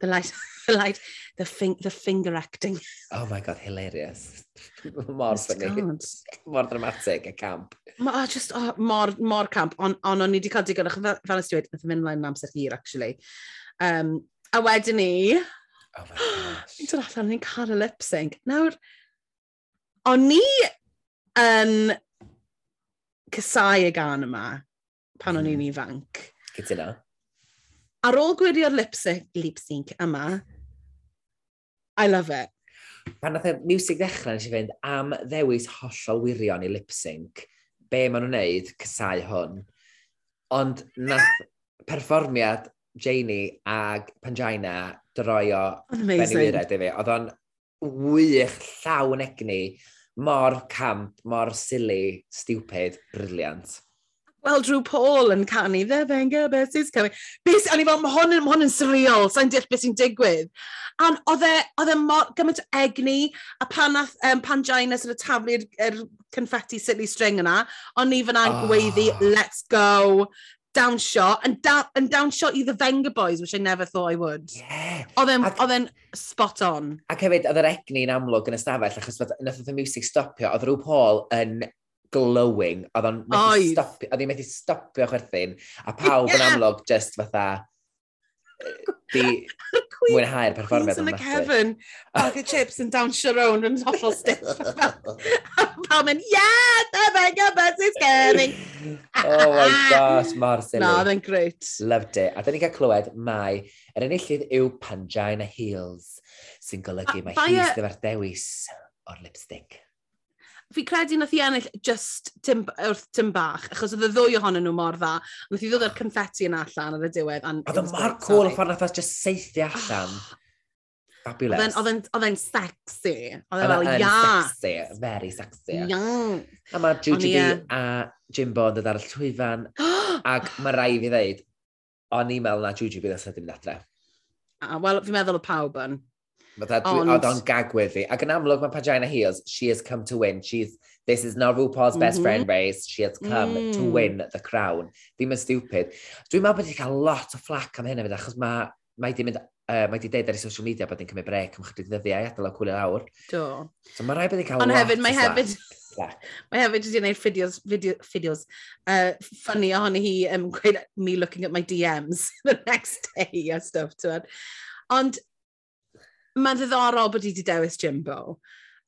The light, the light, the, fing, the finger acting. Oh my god, hilarious. mor funny. Mor dramatic, a camp. Ma, oh, just, oh, mor, mor camp. Ond on, o'n i wedi cael digon, fel, fel ysdi wedi, nath e mynd amser hir, actually. Um, a wedyn ni... Oh my gosh. Ni'n dod allan, ni'n cael y lip sync. Nawr, o'n i yn cysau y gan yma pan o'n i'n mm. ifanc. Cytuno. Ar ôl gwirio'r lip sync, lip sync yma, I love it. Pan nath y music ddechrau nes i fynd am ddewis hollol wirion i lip sync, be maen nhw'n neud, cysau hwn. Ond nath perfformiad Janie ag Pangina droi o Benwired i fi. Oedd o'n wych llawn egni, mor camp, mor silly, stupid, briliant. Wel, Drew Paul yn canu, the Venga Beth is coming. Beth, a ni fel, mae hon, ma hon yn surreal, sa'n deall beth sy'n digwydd. A oedd e, e gymaint o egni, a pan, um, pan Jainus yn y taflu'r er confetti silly string yna, ond ni fyna'n oh. Ah. gweiddi, let's go, dawnsio, yn, da, down dawnsio i the Venga Boys, which I never thought I would. Yeah. Oedd e'n spot on. Ac hefyd, oedd yr egni yn amlwg yn y stafell, achos nath oedd y music stopio, oedd rhyw Paul yn glowing, oedd o'n methu stopio, oedd hi'n methu stopio chwerthin, a pawb yeah. yn amlwg just fatha, di mwynhau'r perfformiad yma. Queens yn y cefn, bag of chips and down Sharon yn hollol stiff. Pawb yn, yeah, the mega bus is coming. oh my gosh, mor silly. No, oedd yn great. Loved it. A dyn ni cael clywed mai, yr enillydd yw Pangina Heels, sy'n golygu mae his e- ddefa'r dewis o'r lipstick fi credu nath i ennill just tim, wrth tim bach, achos oedd y ddwy ohonyn nhw mor dda. Nath i ddod â'r confetti yna allan ar y diwedd. Oedd y Mark Cole yn ffordd nath oes just seithi allan. Ah. Fabulous. Oedd e'n sexy. Oedd e'n e fel, ia. sexy, very sexy. Ia. A mae Juju B a Jimbo yn dod ar y llwyfan. ac mae rai fi ddeud, o'n i'n meddwl na Juju B bydd ysgrifennu'n adre. Ah, wel, fi'n meddwl y pawb yn. Fatha, ond... oedd o'n gagwedd fi. Ac yn amlwg mae Pagina Heels, she has come to win. She's, this is not RuPaul's mm -hmm. friend mm-hmm. race. She has come mm. to win the crown. Ddim yn stupid. Dwi'n meddwl bod wedi cael lot o flac am hynny hefyd, achos mae mae di mynd Uh, mae di deud ar ei social media bod ni'n cymryd brec am chydig ddyddiau, adael o cwlio lawr. Do. So mae rai bod ni'n cael Ond hefyd, mae hefyd, mae hefyd wedi gwneud fideos, video, fideos uh, funny ohoni hi um, gweud me looking at my DMs the next day a stuff. Ond mae'n ddiddorol bod i wedi dewis Jimbo,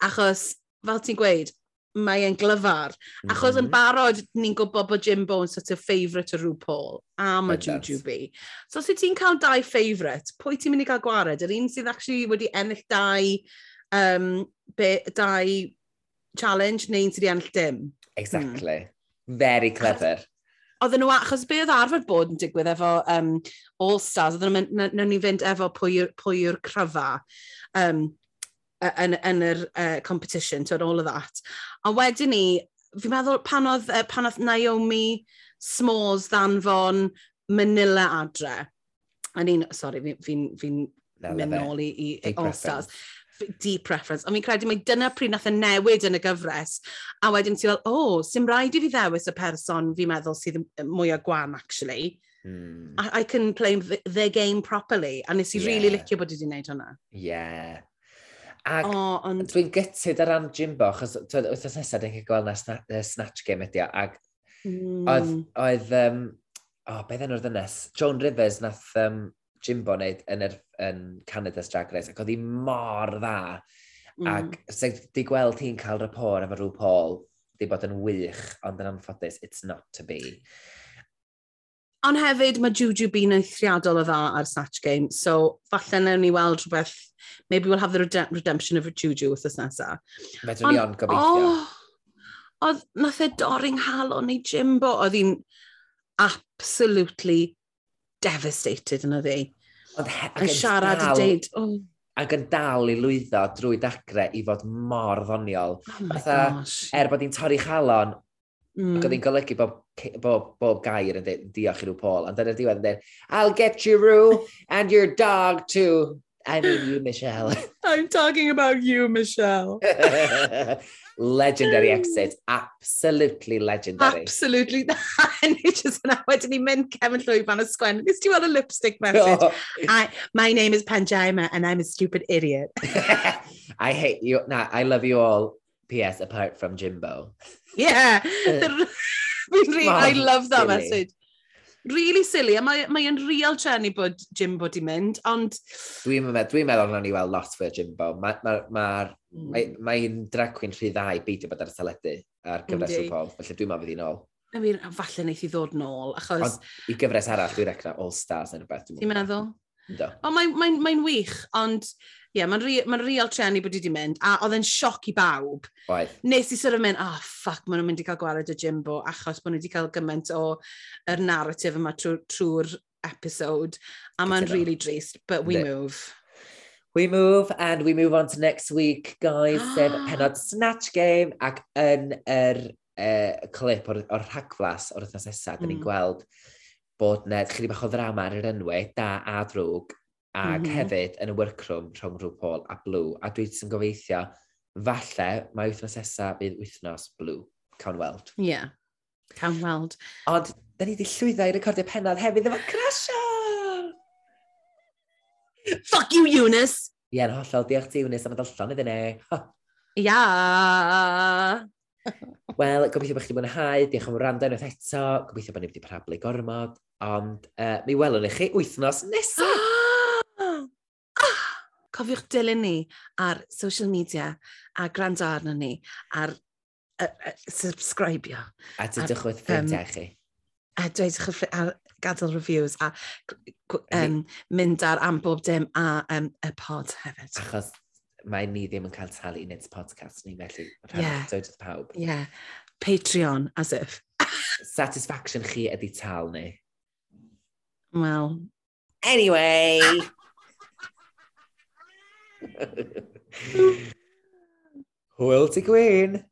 achos, fel ti'n gweud, mae e'n glyfar. Achos mm -hmm. yn mhm. barod, ni'n gwybod bod Jimbo yn sort of favourite o RuPaul. Paul, a mae Jujubee. So, os ti'n cael dau favourite, pwy ti'n mynd i gael gwared? Yr un sydd actually wedi ennill dau, um, be, dau challenge, neu'n sydd wedi ennill dim? Hmm. Exactly. Mm. Very clever oedden nhw, achos be oedd arfer bod yn digwydd efo um, All Stars, oedden nhw'n mynd, nawn ni fynd efo pwy yw'r cryfa um, yn, yn yr uh, competition, to all of that. A wedyn ni, fi'n meddwl pan oedd, e, pan oedd Naomi Smalls ddanfon Manila adre, a ni'n, sorry, fi'n fi, fi, fi mynd nôl i, i All Stars. Preference deep preference. Ond fi'n credu mai dyna pryd nath y newid yn y gyfres. A wedyn ti fel, o, oh, sy'n rhaid i fi ddewis y person fi'n meddwl sydd mwy o gwan, actually. Mm. I, I can play the, the game properly. A nes i yeah. really licio bod wedi wneud hwnna. Yeah. Ac oh, ond... dwi'n gytid ar ran Jimbo, achos wythnos nesaf dwi'n gweld na sna, uh, Snatch Game ydi, ac mm. oedd, oedd um, oh, beth enw'r ddynes, Joan Rivers nath um, Jimbo wneud yn, yr, yn Canada's Drag Race, ac oedd hi mor dda. Mm. Ac sef di gweld hi'n cael rapor efo rhyw Paul, di bod yn wych, ond yn anffodus, it's not to be. Ond hefyd, mae Juju Bean yn thriadol o dda ar Snatch Game, so falle newn ni weld rhywbeth, maybe we'll have the redemp redemption of Juju wythnos nesaf. Fedrwn ni ond gobeithio. Oedd nath e dorri'n halon i Jimbo, oedd hi'n absolutely devastated yn oedd hi. Ac yn siarad dal, i deud... Oh. Ac yn dal i lwyddo drwy dacre i fod mor ddoniol. Oh Fatha, er bod hi'n torri chalon, mm. ac oedd hi'n golygu bob, bob, bob gair yn dweud, diolch i rhyw Paul, ond dyna'r diwedd yn dweud, I'll get you, Roo, and your dog too. I mean you, Michelle. I'm talking about you, Michelle. legendary exit, absolutely legendary. Absolutely, just yna, oh, wedyn ni'n mynd Kevin Llwyfan y sgwen, nes ti weld y lipstick message? Oh. I, my name is Panjaima and I'm a stupid idiot. I hate you, nah, I love you all, P.S. apart from Jimbo. Yeah, the, I love that silly. message really silly, a mae, mae yn real trenu bod Jimbo di mynd, ond... Dwi'n meddwl, dwi meddwl na ni weld lot fwy o Jimbo. Mae'r ma, ma, ma, mm. ma, ma drag queen rhy ddau beidio bod ar y teledu ar gyfres o pol, felly dwi'n meddwl fydd hi'n ôl. I mean, falle wneith i ddod nôl, achos... Ond i gyfres arall, dwi'n recna All Stars yn rhywbeth. Ti'n meddwl? Ond mae'n mae, mae wych, ond ie, yeah, mae'n re, ma real treanu bod i wedi mynd, a oedd e'n sioc i bawb. Right. Nes i sort of mynd, ah, oh, ffac, maen nhw'n mynd i cael gwared y Jimbo, achos bod nhw wedi cael gymaint o yr narratif yma trwy'r trw episode, a mae'n really drist, but we no. move. We move and we move on to next week, guys, sef penod Snatch Game, ac yn yr er, uh, clip o'r, or rhagflas o'r wythnos nesaf, mm. ni'n gweld bod na chydig bach o ddrama ar yr enwau, da a drwg, ac mm -hmm. hefyd yn y workroom rhwng rhyw Paul a Blue. A dwi ti'n gobeithio, falle mae wythnos esa bydd wythnos Blue. Cawn weld. Ie, yeah. cawn weld. Ond, da ni wedi llwyddo i recordio pennod hefyd efo Crasio! Fuck you, Eunice! Ie, yeah, hollol, diolch ti, Eunice, am y dollon iddyn ni. Ia! Wel, gobeithio bod chi wedi mwynhau, diolch am wrando unwaith eto, gobeithio bod ni wedi parablu gormod, Ond uh, mi welwn i chi wythnos nesaf. Ah! Cofiwch dilyn ni ar social media a gwrando arno ni ar uh, uh, subscribio. A ti dychwyd ffrindiau chi. A dweud chi'ch ar gadael reviews a um, mynd ar am bob dim a um, y pod hefyd. Achos mae ni ddim yn cael talu i wneud podcast ni, felly yeah. dweud pawb. Yeah. Patreon, as if. Satisfaction chi ydy tal ni. Well, anyway. Quilty Queen.